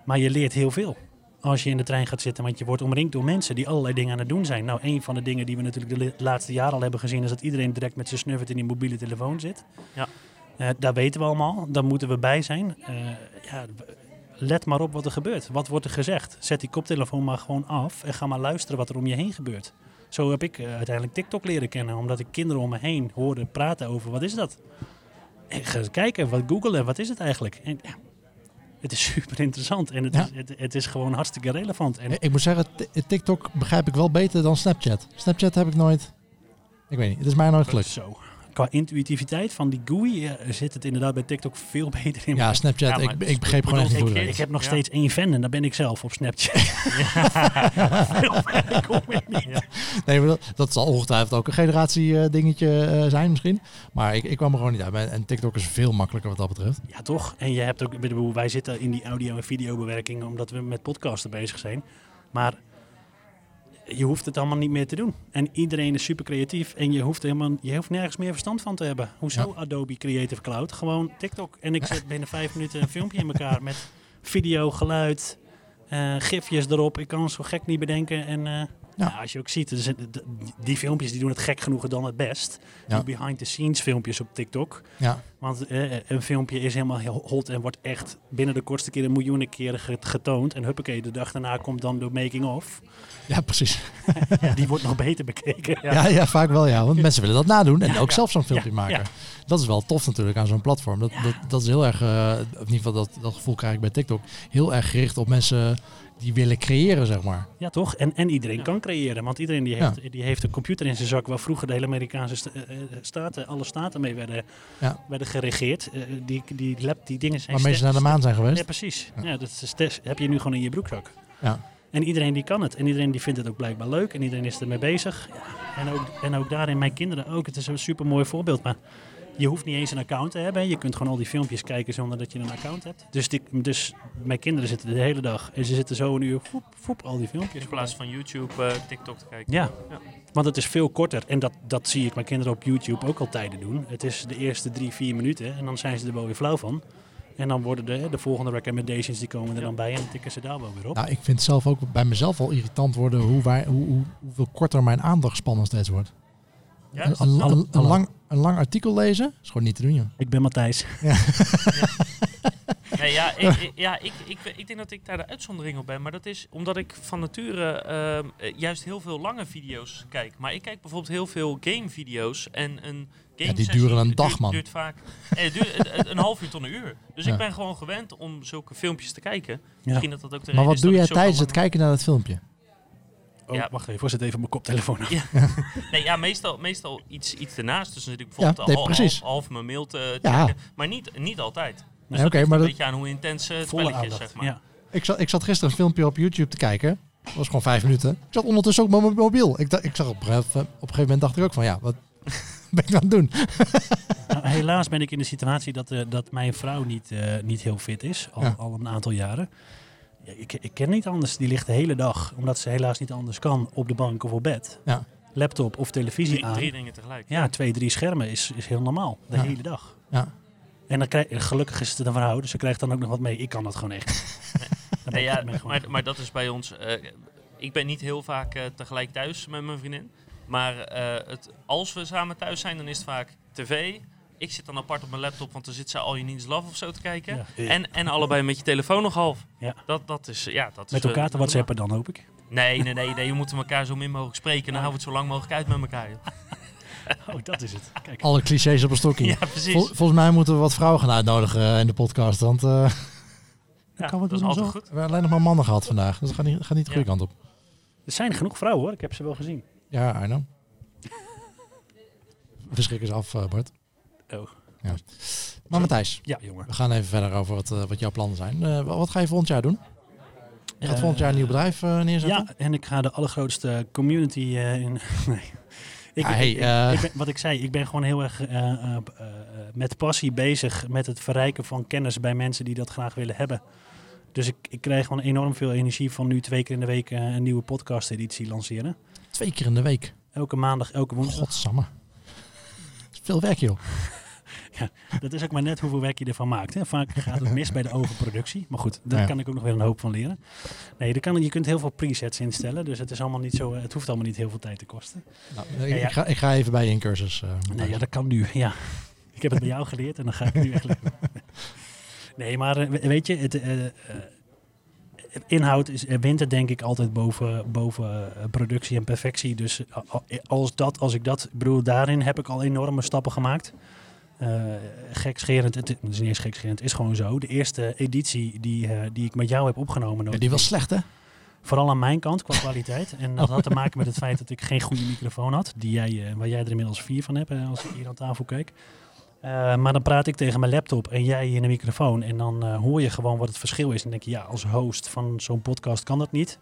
Maar je leert heel veel als je in de trein gaat zitten, want je wordt omringd door mensen die allerlei dingen aan het doen zijn. Nou, een van de dingen die we natuurlijk de laatste jaren al hebben gezien, is dat iedereen direct met zijn snuffert in die mobiele telefoon zit. Ja. Eh, daar weten we allemaal, daar moeten we bij zijn. Eh, ja, let maar op wat er gebeurt. Wat wordt er gezegd? Zet die koptelefoon maar gewoon af en ga maar luisteren wat er om je heen gebeurt. Zo heb ik eh, uiteindelijk TikTok leren kennen, omdat ik kinderen om me heen hoorde praten over wat is dat? En ga eens kijken, wat googelen, wat is het eigenlijk? En, ja, het is [laughs] super interessant en het, Ja. is, het, het is gewoon hartstikke relevant. En Ik moet zeggen, TikTok begrijp ik wel beter dan Snapchat. Snapchat heb ik nooit... Ik weet niet, het is mij nooit gelukt. Zo. Qua intuïtiviteit van die GUI eh, zit het inderdaad bij TikTok veel beter in. Ja, Snapchat, Ja, maar ik, ik begreep gewoon echt ik- heb nog Ja. steeds één fan en dat ben ik zelf op Snapchat. [laughs] Kom ik niet. Nee, maar dat, dat zal ongetwijfeld ook een generatie eh, dingetje eh, zijn misschien. Maar ik, ik kwam er gewoon niet uit. En TikTok is veel makkelijker wat dat betreft. Ja, toch? En je hebt ook, bedoel, wij zitten in die audio- en videobewerking omdat we met podcasten bezig zijn. Maar je hoeft het allemaal niet meer te doen. En iedereen is super creatief en je hoeft, helemaal, je hoeft nergens meer verstand van te hebben. Hoezo Adobe Creative Cloud? Gewoon TikTok. En ik zet binnen vijf minuten een filmpje in elkaar met video, geluid, eh, gifjes erop. Ik kan het zo gek niet bedenken. En eh, Ja. als je ook ziet, die filmpjes die doen het gek genoeg dan het best. Ja. Die behind the scenes filmpjes op TikTok. Ja, Want eh, een filmpje is helemaal heel hot en wordt echt binnen de kortste keer een miljoenen keren ge- getoond. En huppakee, de dag daarna komt dan de making of. ja precies. [laughs] Die [laughs] wordt nog beter bekeken. Ja. Ja. Vaak wel ja. Want mensen willen dat nadoen en ook zelf zo'n filmpje maken. Dat is wel tof natuurlijk aan zo'n platform. Dat, dat, dat is heel erg, eh, in ieder geval dat, dat gevoel krijg ik bij TikTok, heel erg gericht op mensen die willen creëren, zeg maar. Ja, toch? En, en iedereen Ja. kan creëren. Want iedereen die Ja. heeft, die heeft een computer in zijn zak waar vroeger de hele Amerikaanse sta- eh, eh, staten, alle staten mee werden, Ja. werden geregeerd. Eh, die, die, lab, die dingen zijn Waarmee ze naar de maan zijn Ja, geweest. precies. Ja. Ja. dat is, heb je nu gewoon in je broekzak. Ja. En iedereen die kan het. En iedereen die vindt het ook blijkbaar leuk. En iedereen is ermee bezig. Ja. En, ook, en ook daarin mijn kinderen ook. Het is een super mooi voorbeeld. Maar je hoeft niet eens een account te hebben. Je kunt gewoon al die filmpjes kijken zonder dat je een account hebt. Dus, die, dus mijn kinderen zitten de hele dag. En ze zitten zo een uur. Voep, voep, al die filmpjes. In plaats van YouTube, eh, TikTok te kijken. Ja. Ja. Want het is veel korter. En dat, dat zie ik mijn kinderen op YouTube ook al tijden doen. Het is de eerste drie, vier minuten. En dan zijn ze er wel weer flauw van. En dan worden de, de volgende recommendations die komen er Ja. dan bij. En dan tikken ze daar wel weer op. Nou, ik vind het zelf ook bij mezelf al irritant worden hoe, wij, hoe, hoe, hoeveel korter mijn aandachtspannen steeds wordt. Ja, Een, lang, een lang artikel lezen is gewoon niet te doen, joh. Ik ben Matthijs. [laughs] Nee, ja, ik, ik- ja ik, ik, ik denk dat ik daar de uitzondering op ben. Maar dat is omdat ik van nature ehm, eh, juist heel veel lange video's kijk. Maar ik kijk bijvoorbeeld heel veel gamevideo's. En een game die sessie duren een dag, man. Duurt vaak eh, duurt, een- een half uur tot een uur. Dus Ja. ik ben gewoon gewend om zulke filmpjes te kijken. Ja. Misschien dat dat ook de Maar reden wat is doe dat jij tijdens het kijken naar het filmpje? Oh, Ja. wacht even. Zet even mijn koptelefoon af. Ja. [laughs] Nee, ja, meestal, meestal iets, iets ernaast. Dus dan zit ik Ja, bijvoorbeeld nee, al half, half mijn mail te Ja. checken. Maar niet, niet altijd. Dus Nee, dat maar een dat- beetje aan hoe intens eh, het spelletje is, zeg maar. Ja. Ik zat, ik zat gisteren een filmpje op YouTube te kijken. Dat was gewoon vijf minuten. Ik zat ondertussen ook met mijn mobiel. Ik, ik zag op, een gegeven- op een gegeven moment dacht ik ook van ja, wat [laughs] ben ik aan het doen? [laughs] Nou, helaas ben ik in de situatie dat, eh, dat mijn vrouw niet, eh, niet heel fit is. Al, Ja. al een aantal jaren. Ja, ik, ik ken niet anders. Die ligt de hele dag, omdat ze helaas niet anders kan, op de bank of op bed. Ja. Laptop of televisie Drie, aan. drie dingen tegelijk. Ja, twee, drie schermen is, is heel normaal. De Ja. hele dag. Ja. En dan krijg, gelukkig is het een vrouw, dus ze krijgt dan ook nog wat mee. Ik kan dat gewoon echt. [laughs] Nee, ja, gewoon- maar, maar dat is bij ons. eh, ik ben niet heel vaak eh, tegelijk thuis met mijn vriendin. Maar eh, het, als we samen thuis zijn, dan is het vaak tv. Ik zit dan apart op mijn laptop, want dan zit ze al je Needs Love of zo te kijken. Ja. En, en allebei met je telefoon nog half. Ja. Dat, dat is, ja, dat Met is, elkaar eh, te whatsappen dan, hoop ik. Nee, nee, nee, nee. Je moet elkaar zo min mogelijk spreken. En dan houden we het zo lang mogelijk uit met elkaar. joh. [laughs] Oh, dat is het. Kijk. Alle clichés op een stokje. Ja, precies. Vol- volgens mij moeten we wat vrouwen gaan uitnodigen eh, in de podcast. Want eh, [laughs] Ja, kan het dat is altijd zo? goed. we hebben alleen nog maar mannen gehad vandaag. Dus dat gaat niet, gaat niet de goede Ja. kant op. Er zijn genoeg vrouwen hoor, ik heb ze wel gezien. Ja, Arno. [laughs] We schrikken ze af, Bart. Oh. Maar Matthijs, Ja, jongen. we gaan even verder over wat, eh, wat jouw plannen zijn. Eh, wat ga je volgend jaar doen? Je gaat volgend jaar een nieuw bedrijf eh, neerzetten? Ja, en ik ga de allergrootste community in. [laughs] nee. Ik, Ja, hey, ik- ik- ik ben, wat ik zei, ik ben gewoon heel erg met passie bezig met het verrijken van kennis bij mensen die dat graag willen hebben. Dus ik, ik krijg gewoon enorm veel energie van nu twee keer in de week een nieuwe podcast-editie lanceren. Twee keer in de week. Elke maandag, elke woensdag. Godsamme. Veel werk, joh. [laughs] Dat is ook maar net hoeveel werk je ervan maakt. Hè. Vaak gaat het mis bij de overproductie. Maar goed, daar Ja. kan ik ook nog weer een hoop van leren. Nee, kan, je kunt heel veel presets instellen. Dus het, is allemaal niet zo, het hoeft allemaal niet heel veel tijd te kosten. Nou, Ja, ik, ja. ik ga, ik ga even bij je in cursus. eh, Nee, ja, dat kan nu. Ja. [laughs] Ik heb het bij jou geleerd en dan ga ik nu echt. [laughs] Nee, maar eh, we- weet je, het, eh, eh, inhoud is, eh, wint het denk ik altijd boven, boven eh, productie en perfectie. Dus als, dat, als ik dat, bedoel, daarin heb ik al enorme stappen gemaakt. Eh gekscherend, het, is niet eens gekscherend, het is gewoon zo. De eerste editie die, eh, die ik met jou heb opgenomen, ja, die was slecht, hè? Vooral aan mijn kant qua kwaliteit. [laughs] En dat had te maken met het feit dat ik geen goede microfoon had. Die jij, eh, waar jij er inmiddels vier van hebt als ik hier aan tafel kijk. Maar dan praat ik tegen mijn laptop en jij in de microfoon. En dan hoor je gewoon wat het verschil is. En denk je, ja, als host van zo'n podcast kan dat niet.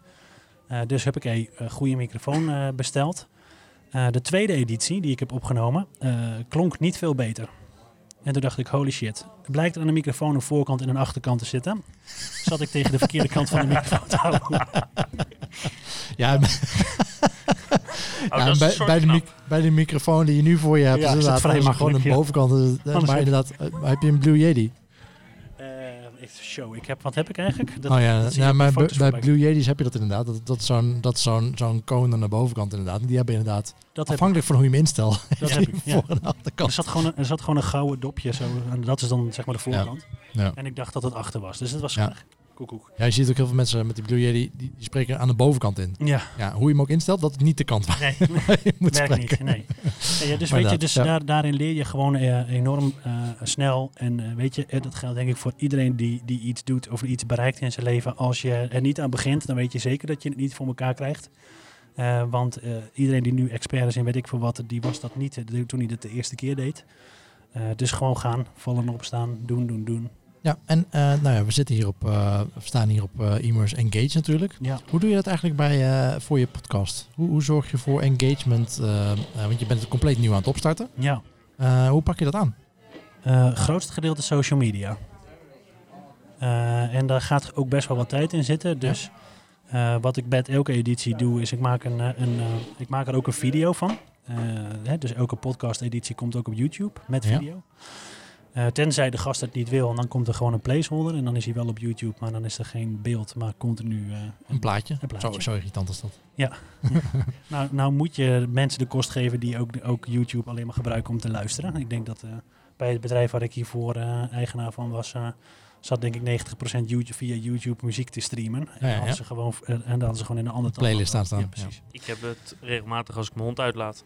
Dus heb ik een goede microfoon besteld. De tweede editie die ik heb opgenomen klonk niet veel beter. En toen dacht ik, holy shit. Blijkt aan de microfoon een voorkant en een achterkant te zitten. Zat ik tegen de verkeerde kant van de [laughs] microfoon te houden. Ja, Oh, [laughs] ja, bij, de bij microfoon die je nu voor je hebt, Ja, is inderdaad vrij gewoon een bovenkant. maar inderdaad, eh, heb je een Blue Yeti? Show. Ik heb, wat heb ik eigenlijk? Dat, oh ja, dat die maar bij. Blue Yeti's heb je dat inderdaad. Dat, dat is zo'n dat zo'n zo'n cone aan de bovenkant inderdaad. Die hebben inderdaad, dat afhankelijk van hoe je hem instelt, Dat [laughs] heb ik, ja. Er zat, gewoon een, er zat gewoon een gouden dopje zo. En dat is dan zeg maar de voorkant. Ja. En ik dacht dat het achter was. Dus het was Ja. Koekoek. Ja, je ziet ook heel veel mensen met die Blue die, die spreken aan de bovenkant in. Ja, Ja, hoe je hem ook instelt, dat het niet de kant waar nee, [laughs] je moet werkt spreken. niet. Nee. Ja, dus Maar weet je, dat, dus ja. daar, daarin leer je gewoon eh, enorm eh, snel. En eh, weet je, dat geldt denk ik voor iedereen die, die iets doet of iets bereikt in zijn leven. Als je er niet aan begint, dan weet je zeker dat je het niet voor elkaar krijgt. Want iedereen die nu expert is in weet ik veel wat, die was dat niet toen hij het de eerste keer deed. Dus gewoon gaan, vallen opstaan, doen, doen, doen. Ja, en eh, nou ja, we zitten hier op, eh, we staan hier op eh Immers Engage natuurlijk. Ja, Hoe doe je dat eigenlijk bij, voor je podcast? Hoe, hoe zorg je voor engagement? want je bent het compleet nieuw aan het opstarten. ja. Hoe pak je dat aan? Grootste gedeelte social media. En daar gaat ook best wel wat tijd in zitten. Dus wat ik bij elke editie doe, is ik maak, een, een, ik maak er ook een video van. Hè, dus elke podcast-editie komt ook op YouTube met Ja. Eh, tenzij de gast het niet wil, en dan komt er gewoon een placeholder. En dan is hij wel op YouTube, maar dan is er geen beeld, maar continu. eh, Een plaatje? Een plaatje. Zo, zo irritant is dat. [laughs] [laughs] nou, nou moet je mensen de kost geven die ook, ook YouTube alleen maar gebruiken om te luisteren. Ik denk dat eh, bij het bedrijf waar ik hiervoor eh, eigenaar van was, eh, zat denk ik 90% YouTube, via YouTube muziek te streamen. En, Ja, dan ja, hadden ja. ze gewoon, en dan hadden ze gewoon in een andere taal. Playlist Ja, aanstaan, precies. Ik heb het regelmatig als ik mijn hond uitlaat.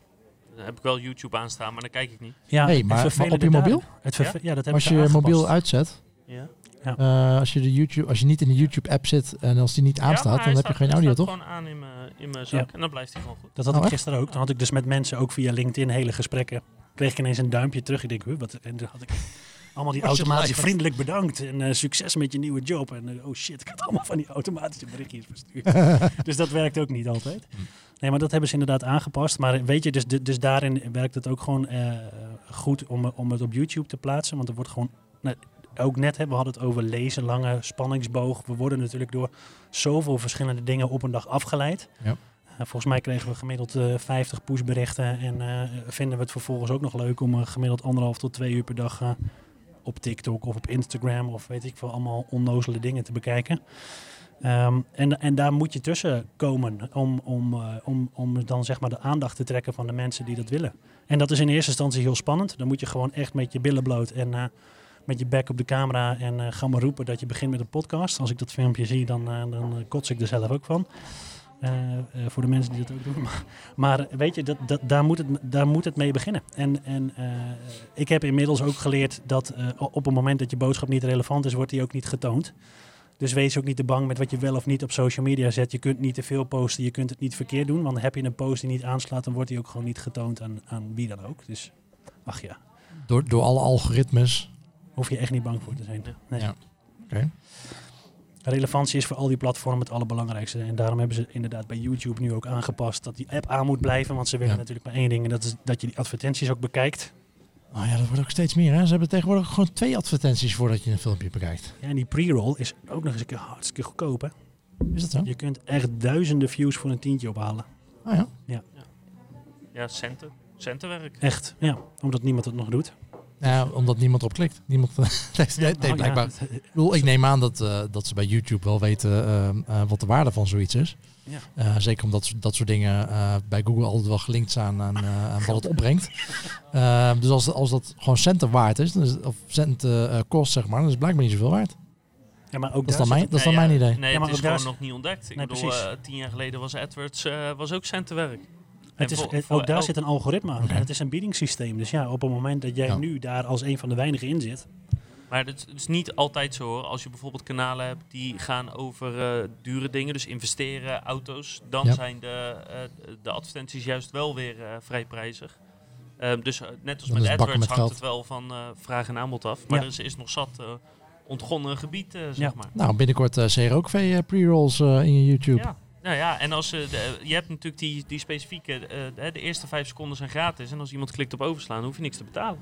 Dan heb ik wel YouTube aanstaan, maar dan kijk ik niet. Ja, Hey, maar- op je mobiel? Het ja? dat hebben Als je je mobiel uitzet, Ja, eh, als, je de YouTube, als je niet in de YouTube-app zit en als die niet aanstaat, dan heb je geen audio, toch? staat gewoon aan in mijn, in mijn zak en dan blijft hij gewoon goed. Dat had Oh, ik gisteren ook. Dan had ik dus met mensen ook via LinkedIn hele gesprekken. Kreeg ik ineens een duimpje terug. Ik denk, huh, wat? En dan had ik allemaal die Was je automatisch live? vriendelijk bedankt. En eh, succes met je nieuwe job. En eh, oh shit, ik had allemaal van die automatische berichtjes verstuurd. [laughs] dus dat werkt ook niet altijd. Nee, maar dat hebben ze inderdaad aangepast. Maar weet je, dus, dus daarin werkt het ook gewoon eh, goed om, om het op YouTube te plaatsen. Want er wordt gewoon... nou, ook net, hè, we hadden het over lezen, lange spanningsboog. We worden natuurlijk door zoveel verschillende dingen op een dag afgeleid. Ja. Uh, volgens mij kregen we gemiddeld eh 50 pushberichten. En vinden we het vervolgens ook nog leuk om gemiddeld anderhalf tot twee uur per dag op TikTok of op Instagram of weet ik veel, allemaal onnozele dingen te bekijken. Ehm, en, en daar moet je tussen komen om, om, eh, om, om dan zeg maar de aandacht te trekken van de mensen die dat willen. En dat is in eerste instantie heel spannend. Dan moet je gewoon echt met je billen bloot en eh, met je bek op de camera en eh, ga maar roepen dat je begint met een podcast. Als ik dat filmpje zie, dan, dan kots ik er zelf ook van. Eh, eh, voor de mensen die dat ook doen. [laughs] Maar, maar weet je, dat, dat, daar, moet het, daar moet het mee beginnen. En, en eh, ik heb inmiddels ook geleerd dat op het moment dat je boodschap niet relevant is, wordt die ook niet getoond. Dus wees ook niet te bang met wat je wel of niet op social media zet. Je kunt niet te veel posten, je kunt het niet verkeerd doen. Want heb je een post die niet aanslaat, dan wordt die ook gewoon niet getoond aan, aan wie dan ook. Dus ach ja, Door, door alle algoritmes. hoef je echt niet bang voor te zijn. Nee. Ja. Oké. Relevantie is voor al die platformen het allerbelangrijkste. En daarom hebben ze inderdaad bij YouTube nu ook aangepast dat die app aan moet blijven. Want ze willen Ja. natuurlijk maar één ding. En dat is dat je die advertenties ook bekijkt. Oh ja, dat wordt ook steeds meer. Hè? Ze hebben tegenwoordig gewoon twee advertenties voordat je een filmpje bekijkt. Ja, en die pre-roll is ook nog eens een keer hartstikke goedkoop. Hè? Is dat zo? Je kunt echt duizenden views voor een tientje ophalen. Oh ja. Ja, centen. Centenwerk. Echt, ja. Omdat niemand het nog doet. Ja, omdat niemand erop klikt. Niemand [laughs] nee, nee, Nou, blijkbaar. ja, Ik bedoel, ik neem aan dat, eh, dat ze bij YouTube wel weten eh, eh, wat de waarde van zoiets is. Ja. Eh, zeker omdat dat soort dingen eh, bij Google altijd wel gelinkt staan aan, aan wat het opbrengt. Dus als, als dat gewoon centen waard is, dan is het- of centen eh, kost, zeg maar, dan is het blijkbaar niet zoveel waard. Ja, maar ook Dat is dan mijn, dat is dan Nee, mijn idee. Nee, Ja, maar het is gewoon nog niet ontdekt. Ik Nee, bedoel, tien jaar geleden was AdWords eh, was ook centenwerk. Het is, het- voor ook daar elk- zit een algoritme aan. En het is een biedingssysteem. Dus ja, op het moment dat jij Ja. nu daar als een van de weinigen in zit. Maar het is niet altijd zo hoor. Als je bijvoorbeeld kanalen hebt die gaan over eh, dure dingen, dus investeren, auto's, dan Ja. zijn de, eh, de advertenties juist wel weer eh, vrij prijzig. Ehm, dus eh, net als Dan met AdWords met hangt geld. het wel van eh, vraag en aanbod af. Maar Ja. er is, is nog zat eh, ontgonnen gebied, eh, zeg Ja. maar. Nou, binnenkort uh, CROV uh, pre-rolls eh, in je YouTube. Nou ja, en als, eh, de- je hebt natuurlijk die, die specifieke, eh, de, de eerste vijf seconden zijn gratis. En als iemand klikt op overslaan, hoef je niks te betalen.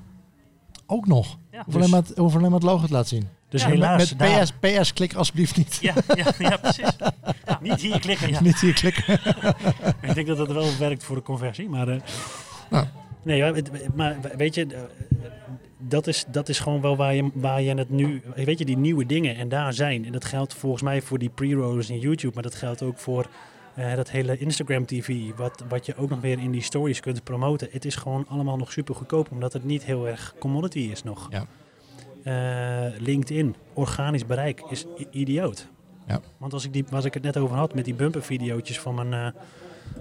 Ook nog. Ja. Hoef alleen, maar het, hoef alleen maar het logo te laten zien. Dus Ja, helaas, met PS, PS, klik alsjeblieft niet. Ja, [laughs] ja, ja precies. niet hier klikken. Ja. niet hier klikken. [laughs] Ik denk dat dat wel werkt voor de conversie. Maar, eh, Nou. Nee, maar weet je, dat is, dat is gewoon wel waar je, waar je het nu... Weet je, die nieuwe dingen en daar zijn. En dat geldt volgens mij voor die pre-rollers in YouTube. Maar dat geldt ook voor eh, dat hele Instagram TV. Wat, wat je ook nog weer in die stories kunt promoten. Het is gewoon allemaal nog super goedkoop. Omdat het niet heel erg commodity is nog. Ja. Eh, LinkedIn, organisch bereik, is idioot. Ja. Want als ik, die, als ik het net over had met die bumper-videootjes van, mijn, eh,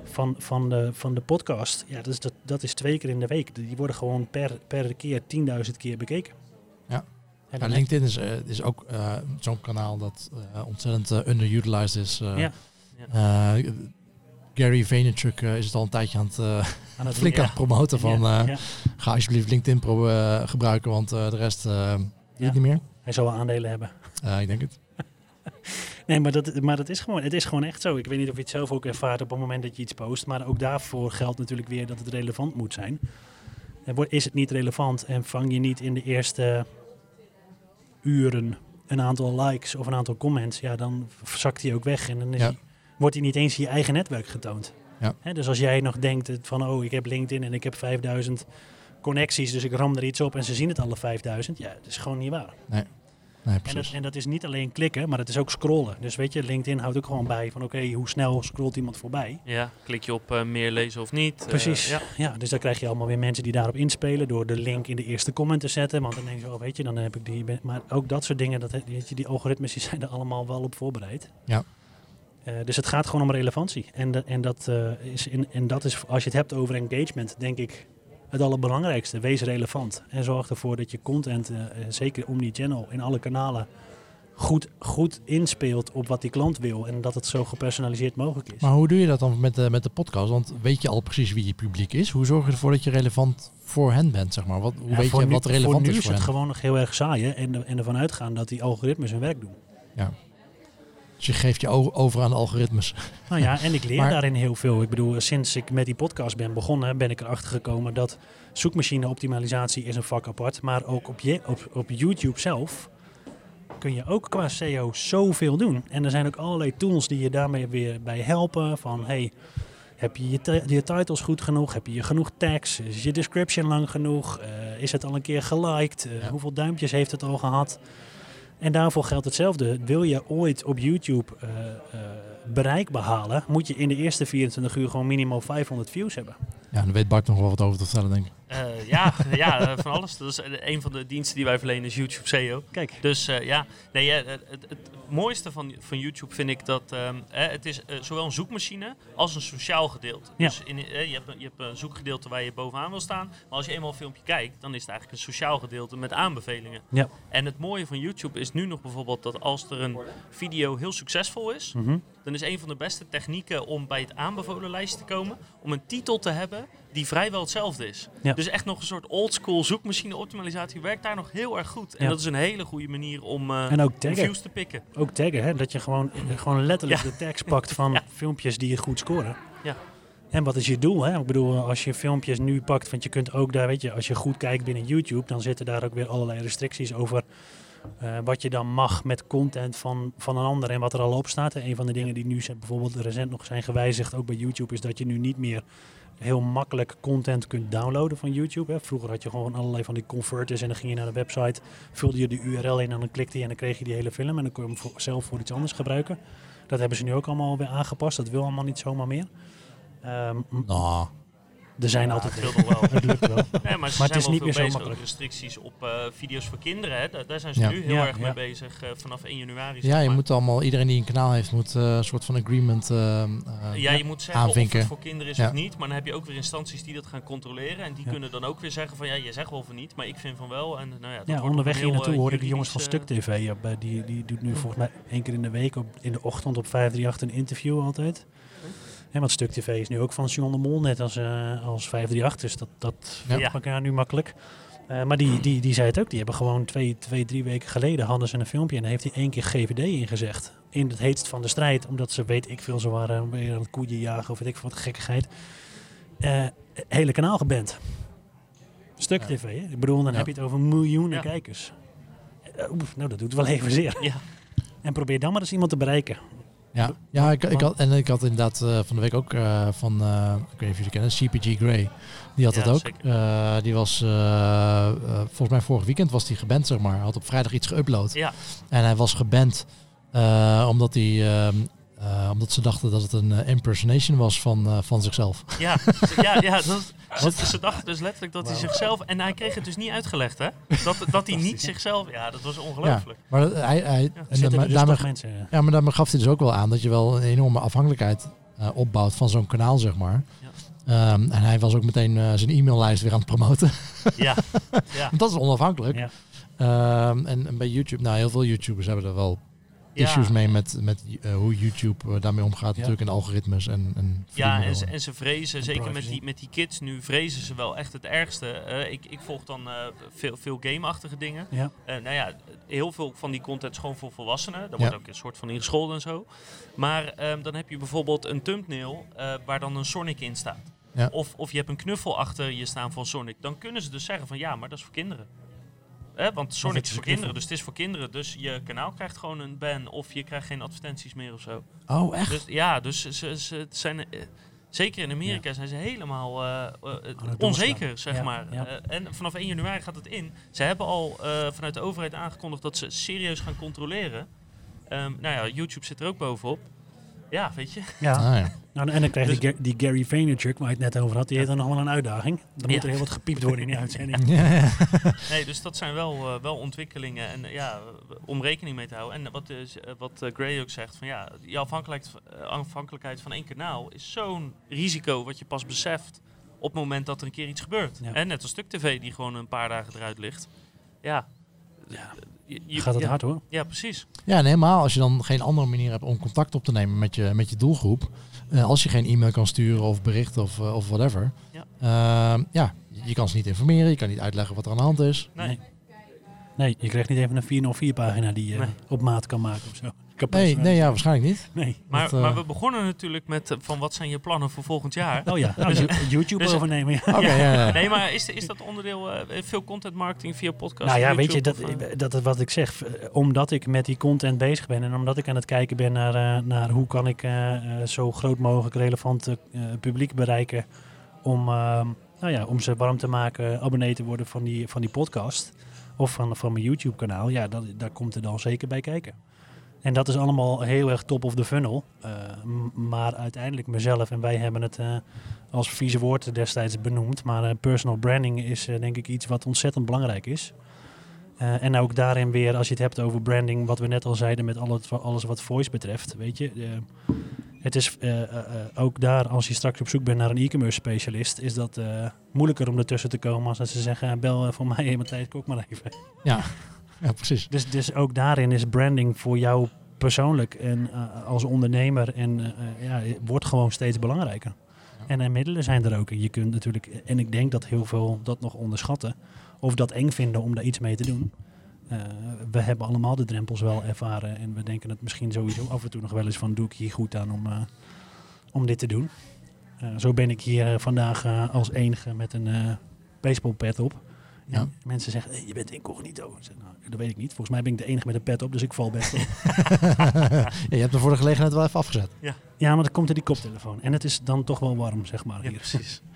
van, van, de, van de podcast, ja, dat is, dat, dat is twee keer in de week. Die worden gewoon per, per keer 10.000 keer bekeken. Ja. En Ja, LinkedIn is, eh, is ook eh, zo'n kanaal dat eh, ontzettend eh, underutilized is. Ja. Gary Vaynerchuk is het al een tijdje aan het, aan het flink aan het promoten van ga alsjeblieft LinkedIn pro, gebruiken, want de rest Ja. niet meer. Hij zal wel aandelen hebben. Ik denk het. [laughs] Nee, maar, dat, maar dat is gewoon, het is gewoon echt zo. Ik weet niet of je het zelf ook ervaart op het moment dat je iets post. Maar ook daarvoor geldt natuurlijk weer dat het relevant moet zijn. En is het niet relevant en vang je niet in de eerste uren een aantal likes of een aantal comments, ja, dan zakt hij ook weg. En dan is Ja. hij- wordt hij niet eens in je eigen netwerk getoond. Ja. Dus als jij nog denkt van, oh, ik heb LinkedIn en ik heb 5000 connecties, dus ik ram er iets op en ze zien het alle 5000. Ja, dat is gewoon niet waar. Nee, En dat, en dat is niet alleen klikken, maar het is ook scrollen. Dus weet je, LinkedIn houdt ook gewoon bij van oké, hoe snel scrolt iemand voorbij. Ja, klik je op eh, meer lezen of niet. eh, Precies. ja. ja. dus dan krijg je allemaal weer mensen die daarop inspelen door de link in de eerste comment te zetten. Want dan denk je, oh weet je, dan heb ik die. Maar ook dat soort dingen, dat, weet je, die algoritmes die [laughs] zijn er allemaal wel op voorbereid. Ja. Eh, dus het gaat gewoon om relevantie. En, de- en, dat, eh, is in, en dat is, als je het hebt over engagement, denk ik het allerbelangrijkste. Wees relevant. En zorg ervoor dat je content, eh, eh, zeker om die channel, in alle kanalen, goed, goed inspeelt op wat die klant wil. En dat het zo gepersonaliseerd mogelijk is. Maar hoe doe je dat dan met de, met de podcast? Want weet je al precies wie je publiek is? Hoe zorg je ervoor dat je relevant voor hen bent, zeg maar? Wat, hoe Ja, weet je nu- wat relevant voor nu is is voor het hen? gewoon nog heel erg saaien en, en ervan uitgaan dat die algoritmes hun werk doen. Dus je geeft je over aan algoritmes. Nou ja, en ik leer [laughs] Maar- daarin heel veel. Ik bedoel, sinds ik met die podcast ben begonnen, ben ik erachter gekomen dat zoekmachine-optimalisatie is een vak apart. Maar ook op, je, op, op YouTube zelf kun je ook qua SEO zoveel doen. En er zijn ook allerlei tools die je daarmee weer bij helpen. Van hey, heb je je, je titles goed genoeg? Heb je je genoeg tags? Is je description lang genoeg? Eh, is het al een keer geliked? Eh, Ja. Hoeveel duimpjes heeft het al gehad? En daarvoor geldt hetzelfde. Wil je ooit op YouTube eh, bereik behalen, moet je in de eerste 24 uur gewoon minimaal 500 views hebben. Ja, daar weet Bart nog wel wat over te vertellen, denk ik. Eh, ja, ja eh, van alles. Dat is eh, een van de diensten die wij verlenen is YouTube SEO. Kijk, Dus eh, ja, nee, het, het, het mooiste van, van YouTube vind ik dat ehm, eh, het is eh, zowel een zoekmachine als een sociaal gedeelte. Ja. Dus in, eh, je, hebt, een- je hebt een zoekgedeelte waar je bovenaan wil staan. Maar als je eenmaal een filmpje kijkt, dan is het eigenlijk een sociaal gedeelte met aanbevelingen. Ja. En het mooie van YouTube is nu nog bijvoorbeeld dat als er een video heel succesvol is, Mhm. Dan is een van de beste technieken om bij het aanbevolenlijst te komen, om een titel te hebben die vrijwel hetzelfde is. Ja. Dus echt nog een soort oldschool zoekmachine optimalisatie werkt daar nog heel erg goed. En Ja. dat is een hele goede manier om, eh, En ook taggen. views te pikken. Ook taggen, hè? dat je gewoon, gewoon letterlijk Ja. de tags pakt [laughs] van filmpjes die je goed scoren. Ja. En wat is je doel? Hè? Ik bedoel, als je filmpjes nu pakt, want je kunt ook daar, weet je, als je goed kijkt binnen YouTube, dan zitten daar ook weer allerlei restricties over eh, wat je dan mag met content van, van een ander en wat er al op staat. En een van de dingen die nu bijvoorbeeld recent nog zijn gewijzigd, ook bij YouTube, is dat je nu niet meer heel makkelijk content kunt downloaden van YouTube. Hè. Vroeger had je gewoon allerlei van die converters en dan ging je naar de website, vulde je de URL in en dan klikte je en dan kreeg je die hele film en dan kon je hem zelf voor iets anders gebruiken. Dat hebben ze nu ook allemaal weer aangepast. Dat wil allemaal niet zomaar meer. Ehm, m- Nou, er zijn Ja, altijd het wel. [laughs] het lukt wel. Nee, maar ze Maar zijn het is wel niet meer zo makkelijk. restricties op eh, video's voor kinderen. Hè. Daar, daar zijn ze Ja. nu heel Ja, erg ja. mee bezig eh, vanaf 1 januari. ja, je maar. moet allemaal, iedereen die een kanaal heeft, moet eh, een soort van agreement. ja, je moet zeggen of aanvinken. het voor kinderen is Ja. of niet. Maar dan heb je ook weer instanties die dat gaan controleren. En die Ja. kunnen dan ook weer zeggen van ja, je zegt wel van niet, maar ik vind van wel. En, nou ja, dat Ja, wordt onderweg hier naartoe hoorde ik de jongens van Stuk TV. eh, die, die doet nu volgens mij één keer in de week op, in de ochtend op 538 een interview altijd. Want Stuk TV is nu ook van John de Mol, net als, eh, als 538. Dus dat, dat Ja. vindt elkaar nu makkelijk. Eh, maar die, die, die zei het ook. Die hebben gewoon twee, twee, drie weken geleden hadden ze een filmpje. En daar heeft hij één keer GVD ingezegd. In het heetst van de strijd. Omdat ze, weet ik veel, ze waren weer aan het koeien jagen of weet ik veel wat gekkigheid. Eh, hele kanaal geband. Stuk Ja. TV, hè? Ik bedoel, dan Ja. heb je het over miljoenen Ja. kijkers. Oef, nou, dat doet wel even zeer. Ja. En probeer dan maar eens iemand te bereiken. Ja, ja ik, ik had, en ik had inderdaad eh, van de week ook eh, van, eh, ik weet niet of jullie kennen, CPG Grey. Die had Ja, het ook. die was, volgens mij vorig weekend was hij geband, zeg maar. Hij had op vrijdag iets geüpload. Ja, En hij was geband omdat, hij, eh, omdat ze dachten dat het een eh, impersonation was van, eh, van zichzelf. ja, ja, ja dat, [laughs] ze, ze dachten dus letterlijk dat hij zichzelf... En hij kreeg het dus niet uitgelegd, hè? Dat, dat hij niet [laughs] zichzelf... Ja, dat was ongelooflijk. Maar dat- hij, hij, en Zitten dan- dus daarmee, mensen... eh, ja, maar daarmee gaf hij dus ook wel aan dat je wel een enorme afhankelijkheid eh, opbouwt van zo'n kanaal, zeg maar. Ja. Ehm, en hij was ook meteen eh, zijn e-maillijst weer aan het promoten. Ja, [laughs] ja. Want dat is onafhankelijk. Ja. Ehm, en, en bij YouTube, nou heel veel YouTubers hebben er wel issues mee met, met eh, hoe YouTube eh, daarmee omgaat. Natuurlijk in de algoritmes en, en Ja, en ze, en ze vrezen, zeker met die, met die kids nu, vrezen ze wel echt het ergste. Eh, ik, ik volg dan eh, veel, veel game-achtige dingen. Ja. Eh, nou ja, heel veel van die content is gewoon voor volwassenen. Daar wordt ook een soort van ingescholden en zo. Maar ehm, dan heb je bijvoorbeeld een thumbnail eh, waar dan een Sonic in staat. Ja. Of, of je hebt een knuffel achter je staan van Sonic. Dan kunnen ze dus zeggen van ja, maar dat is voor kinderen. Hè, want Sonic het is voor kinderen, dus het is voor kinderen. Dus je kanaal krijgt gewoon een ban of je krijgt geen advertenties meer of zo. Oh, echt? Dus ja, dus ze, ze het zijn, eh, zeker in Amerika zijn ze helemaal eh, eh, onzeker, zeg Ja, maar. ja. En vanaf 1 januari gaat het in. Ze hebben al vanuit de overheid aangekondigd dat ze serieus gaan controleren. Ehm, nou ja, YouTube zit er ook bovenop. Ja, weet je. Ja. Ah, ja. Nou, en dan krijg je Dus- die, Ga- die Gary Vaynerchuk, waar je het net over had, die heeft dan nog wel een uitdaging. Dan moet er heel wat gepiept worden in die uitzending. [laughs] Ja, ja. Nee, dus dat zijn wel, eh, wel ontwikkelingen en eh, ja, om rekening mee te houden. En wat, eh, wat Gray ook zegt, van ja, die afhankelijkheid, afhankelijkheid van één kanaal is zo'n risico wat je pas beseft op het moment dat er een keer iets gebeurt. Ja. En net als Stuk TV die gewoon een paar dagen eruit ligt. Ja, Ja. Je, je- Gaat het ja, hard hoor. Ja, precies. Ja, en helemaal als je dan geen andere manier hebt om contact op te nemen met je, met je doelgroep. Eh, als je geen e-mail kan sturen of bericht of, eh, of whatever. Ja. Ehm, ja, je kan ze niet informeren. Je kan niet uitleggen wat er aan de hand is. Nee. Nee. Nee, je krijgt niet even een 404 pagina die je Nee. op maat kan maken of zo. Kapot Nee, nee ja, waarschijnlijk niet. Nee. Maar, Dat, eh, maar we begonnen natuurlijk met eh, van wat zijn je plannen voor volgend jaar? Oh ja, nou, Dus- You- YouTube dus- overnemen. Ja. Oké, ja, ja. Nee, maar is, is dat onderdeel eh, veel content marketing via podcast? Nou ja, weet je, dat, of, dat is wat ik zeg. Omdat ik met die content bezig ben en omdat ik aan het kijken ben naar, naar hoe kan ik zo groot mogelijk relevant publiek bereiken om, eh, nou ja, om ze warm te maken, abonnee te worden van die, van die podcast of van, van mijn YouTube kanaal. Ja, dat, daar komt er dan zeker bij kijken. En dat is allemaal heel erg top of the funnel. Eh, maar uiteindelijk mezelf, en wij hebben het eh, als vieze woord destijds benoemd. Maar eh, personal branding is denk ik iets wat ontzettend belangrijk is. En ook daarin weer, als je het hebt over branding, wat we net al zeiden met alles, wat voice betreft. Weet je, het is ook daar, als je straks op zoek bent naar een e-commerce specialist, is dat moeilijker om ertussen te komen als ze zeggen, bel voor mij [laughs] Matthijs Kok maar even. Ja, ja precies. Dus, dus ook daarin is branding voor jou persoonlijk en eh, als ondernemer en eh, eh, ja, wordt gewoon steeds belangrijker. En er middelen zijn er ook. Je kunt natuurlijk, en ik denk dat heel veel dat nog onderschatten of dat eng vinden om daar iets mee te doen. We hebben allemaal de drempels wel ervaren en we denken het misschien sowieso af en toe nog wel eens van doe ik hier goed aan om, om dit te doen. Zo ben ik hier vandaag als enige met een baseballpet op. Ja. En mensen zeggen, hey, je bent incognito. Ik zeg, nou, dat weet ik niet. Volgens mij ben ik de enige met een pet op, dus ik val best op. [laughs] ja, je hebt er voor de gelegenheid wel even afgezet. ja, maar dan komt er die koptelefoon. En het is dan toch wel warm, zeg maar. Ja, hier. precies. [laughs]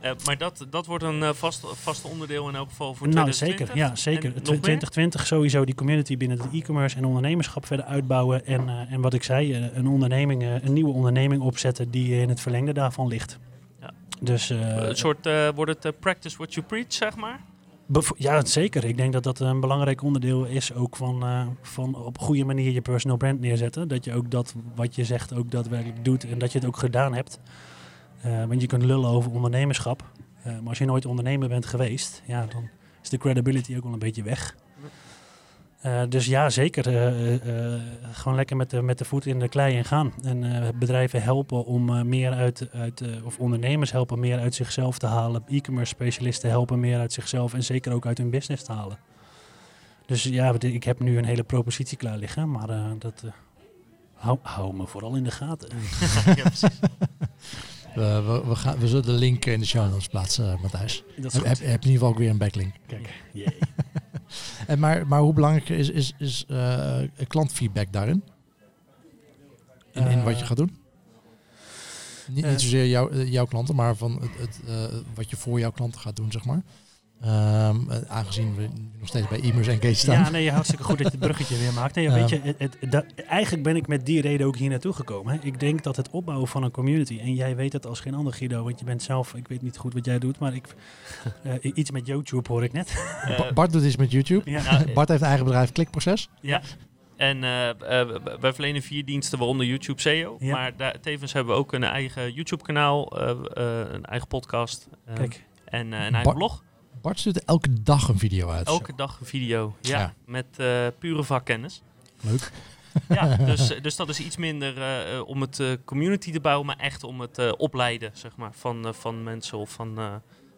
Eh, maar dat, dat wordt een eh, vast, vast onderdeel in elk geval voor Nou, 2020. zeker. Ja, zeker. En nog meer? 2020 sowieso die community binnen het e-commerce en ondernemerschap verder uitbouwen. En, eh, en wat ik zei, een, onderneming, een nieuwe onderneming opzetten die in het verlengde daarvan ligt. Dus eh, een soort, eh, wordt het eh, practice what you preach, zeg maar? ja, zeker. Ik denk dat dat een belangrijk onderdeel is ook van, eh, van op goede manier je personal brand neerzetten. Dat je ook dat wat je zegt ook daadwerkelijk doet en dat je het ook gedaan hebt. Want je kunt lullen over ondernemerschap. Maar als je nooit ondernemer bent geweest, ja, dan is de credibility ook wel een beetje weg. Eh, dus ja, zeker. eh, eh, gewoon lekker met de, met de voet in de klei en gaan. En eh, bedrijven helpen om eh, meer uit, uit eh, of ondernemers helpen meer uit zichzelf te halen. E-commerce specialisten helpen meer uit zichzelf en zeker ook uit hun business te halen. Dus ja, ik heb nu een hele propositie klaar liggen, maar eh, dat eh, hou, hou me vooral in de gaten. [laughs] ja, precies. We, we, we, gaan, we zullen de link in de show notes plaatsen, Matthijs. Heb, heb, heb in ieder geval ook weer een backlink. Kijk. En maar, maar hoe belangrijk is, is, is eh, klantfeedback daarin? In, in wat je gaat doen? Niet, eh, niet zozeer jou, eh, jouw klanten, maar van het, het, wat je voor jouw klanten gaat doen, zeg maar. Ehm, eh, aangezien we nog steeds bij e-mails engage staan. Ja, nee, hartstikke goed dat je het bruggetje weer maakt. Nee, Ja. weet je, het, het, dat, eigenlijk ben ik met die reden ook hier naartoe gekomen. Hè. Ik denk dat het opbouwen van een community, en jij weet het als geen ander Guido, want je bent zelf, ik weet niet goed wat jij doet, maar ik, [laughs] eh, iets met YouTube hoor ik net. Eh, Ba- Bart doet iets met YouTube. Ja. nou, Bart heeft een eigen bedrijf, Klikproces. Ja. En eh, eh, wij verlenen vier diensten, waaronder YouTube SEO. Ja. Maar daar, tevens hebben we ook een eigen YouTube-kanaal, eh, eh, een eigen podcast eh, Kijk, en eh, een eigen Bart- blog. Bart stuurt elke dag een video uit. Elke dag een video, ja, Ja. met eh, pure vakkennis. Leuk. [laughs] Ja, [laughs] dus, dus dat is iets minder eh, om het eh, community te bouwen, maar echt om het eh, opleiden zeg maar, van, eh, van mensen of van eh,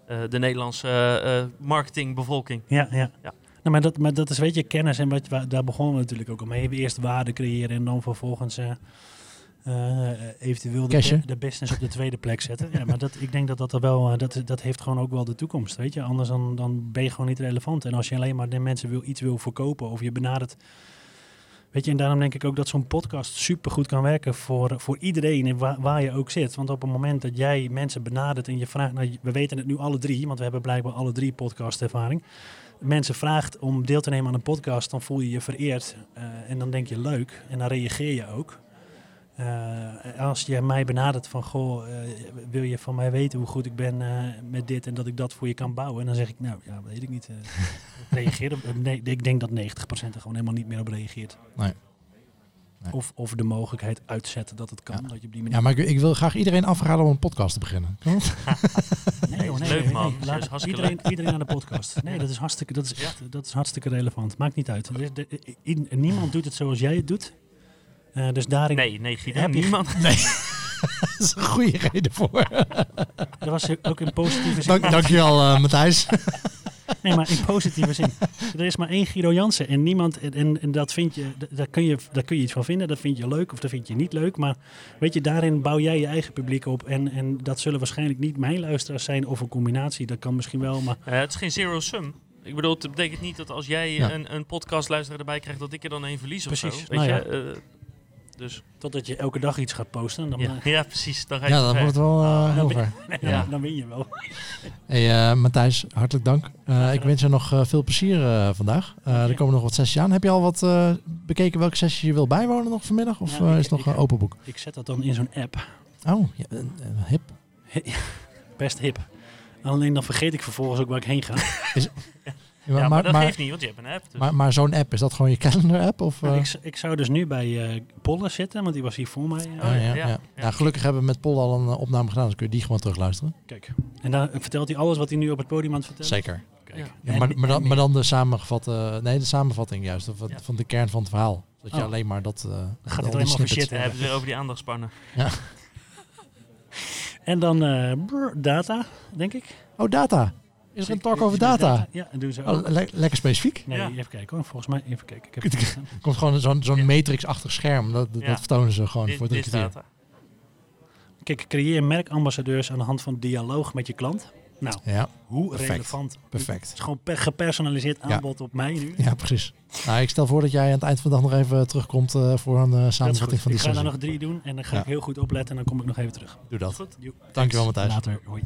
eh, de Nederlandse marketingbevolking. ja, ja. Ja. Nou, maar, dat, maar dat is, weet je, kennis en wat, wa- daar begonnen we natuurlijk ook al mee. Eerst waarde creëren en dan vervolgens eventueel de, de business op de tweede plek zetten. Ja, maar dat, ik denk dat dat er wel, eh, dat, dat heeft gewoon ook wel de toekomst, weet je. Anders dan, dan ben je gewoon niet relevant. En als je alleen maar de mensen wil, iets wil verkopen of je benadert... Weet je, en daarom denk ik ook dat zo'n podcast supergoed kan werken voor, voor iedereen en waar, waar je ook zit. Want op het moment dat jij mensen benadert en je vraagt, nou, we weten het nu alle drie, want we hebben blijkbaar alle drie podcastervaring. Mensen vraagt om deel te nemen aan een podcast, dan voel je je vereerd eh, en dan denk je leuk en dan reageer je ook. Eh, als je mij benadert van, goh, eh, wil je van mij weten hoe goed ik ben eh, met dit en dat ik dat voor je kan bouwen? En dan zeg ik, nou ja, weet ik niet. eh, [laughs] reageer op, nee, ik denk dat 90% er gewoon helemaal niet meer op reageert. Nee. Nee. Of, of de mogelijkheid uitzetten dat het kan. Ja. Dat je op die manier... Ja, maar ik, ik wil graag iedereen afraden om een podcast te beginnen. [laughs] Nee, joh, nee, Leuk, man. nee. Laat is iedereen, iedereen aan de podcast. Nee, dat is hartstikke, dat is echt, dat is hartstikke relevant. Maakt niet uit. Er niemand doet het zoals jij het doet. Eh, dus daarin Nee, nee, Guido, Heb je- niemand. [laughs] [laughs] Dat is een goede reden voor. dat [laughs] was ook in positieve zin. Dank, dankjewel, eh Matthijs. Nee, maar in positieve zin. Er is maar één Guido Jansen en niemand, en- en, dat vind je, daar kun je, daar kun je iets van vinden. Dat vind je leuk of dat vind je niet leuk. Maar weet je, daarin bouw jij je eigen publiek op. En, en dat zullen waarschijnlijk niet mijn luisteraars zijn of een combinatie. Dat kan misschien wel, maar Eh, het is geen zero sum. Ik bedoel, het betekent niet dat als jij Ja. een, een podcastluisteraar erbij krijgt, dat ik er dan één verlies of Precies. zo. Weet Nou je? ja. Eh, dus totdat je elke dag iets gaat posten, dan, ja. eh, ja, precies. Dan ga je Ja, dan wordt het wel eh, heel [laughs] ver. ja. [laughs] Ja. dan win je wel. [laughs] Hey, eh, Matthijs, hartelijk dank. Eh, ik wens je nog eh, veel plezier vandaag. Eh, er komen nog wat sessies aan. Heb je al wat eh, bekeken welke sessie je wil bijwonen nog vanmiddag? Of ik- is het nog ik- open boek? Ik zet dat dan in zo'n app. Oh, ja, hip. Best hip. Alleen dan vergeet ik vervolgens ook waar ik heen ga. Ja, Ja, maar, maar, dat maar, geeft niet, want je hebt een app. Dus. maar, maar zo'n app, is dat gewoon je calendar app? Of, Nou, eh? ik, ik zou dus nu bij eh Polle zitten, want die was hier voor mij. eh. Oh, ja, ja, ja, ja. Ja, gelukkig hebben we met Paul al een opname gedaan, dus kun je die gewoon terugluisteren. Kijk. En dan vertelt hij alles wat hij nu op het podium aan het vertellen is? Zeker. Kijk. Ja. Ja, maar, maar, dan, maar dan de samengevatte, nee, de samenvatting juist, of, Ja. van de kern van het verhaal. Dat je Oh. alleen maar dat... eh, gaat het alleen maar over shit Dan hebben weer over die aandachtspannen. En dan eh, brr, data, denk ik. Oh, data. Is er een talk over data? Ja, en doen ze Oh, le- lekker specifiek. Nee, Ja. even kijken hoor. Volgens mij, even kijken. Ik heb het komt gewoon zo'n zo'n Ja. matrix-achtig scherm. Dat, dat Ja. vertonen ze gewoon Dit, voor het keer. data. Kijk, creëer merkambassadeurs aan de hand van dialoog met je klant. Nou, Ja, hoe Perfect. relevant. Het perfect. is gewoon per- gepersonaliseerd Ja. aanbod op mij nu. Ja, precies. Nou, ik stel voor dat jij aan het eind van de dag nog even terugkomt eh, voor een eh, Dat is samenvatting van Ik die ga er sessie. nog drie doen en dan ga Ja. ik heel goed opletten en dan kom ik nog even terug. Doe dat. Goed? Dankjewel Matthijs. Later. Hoi.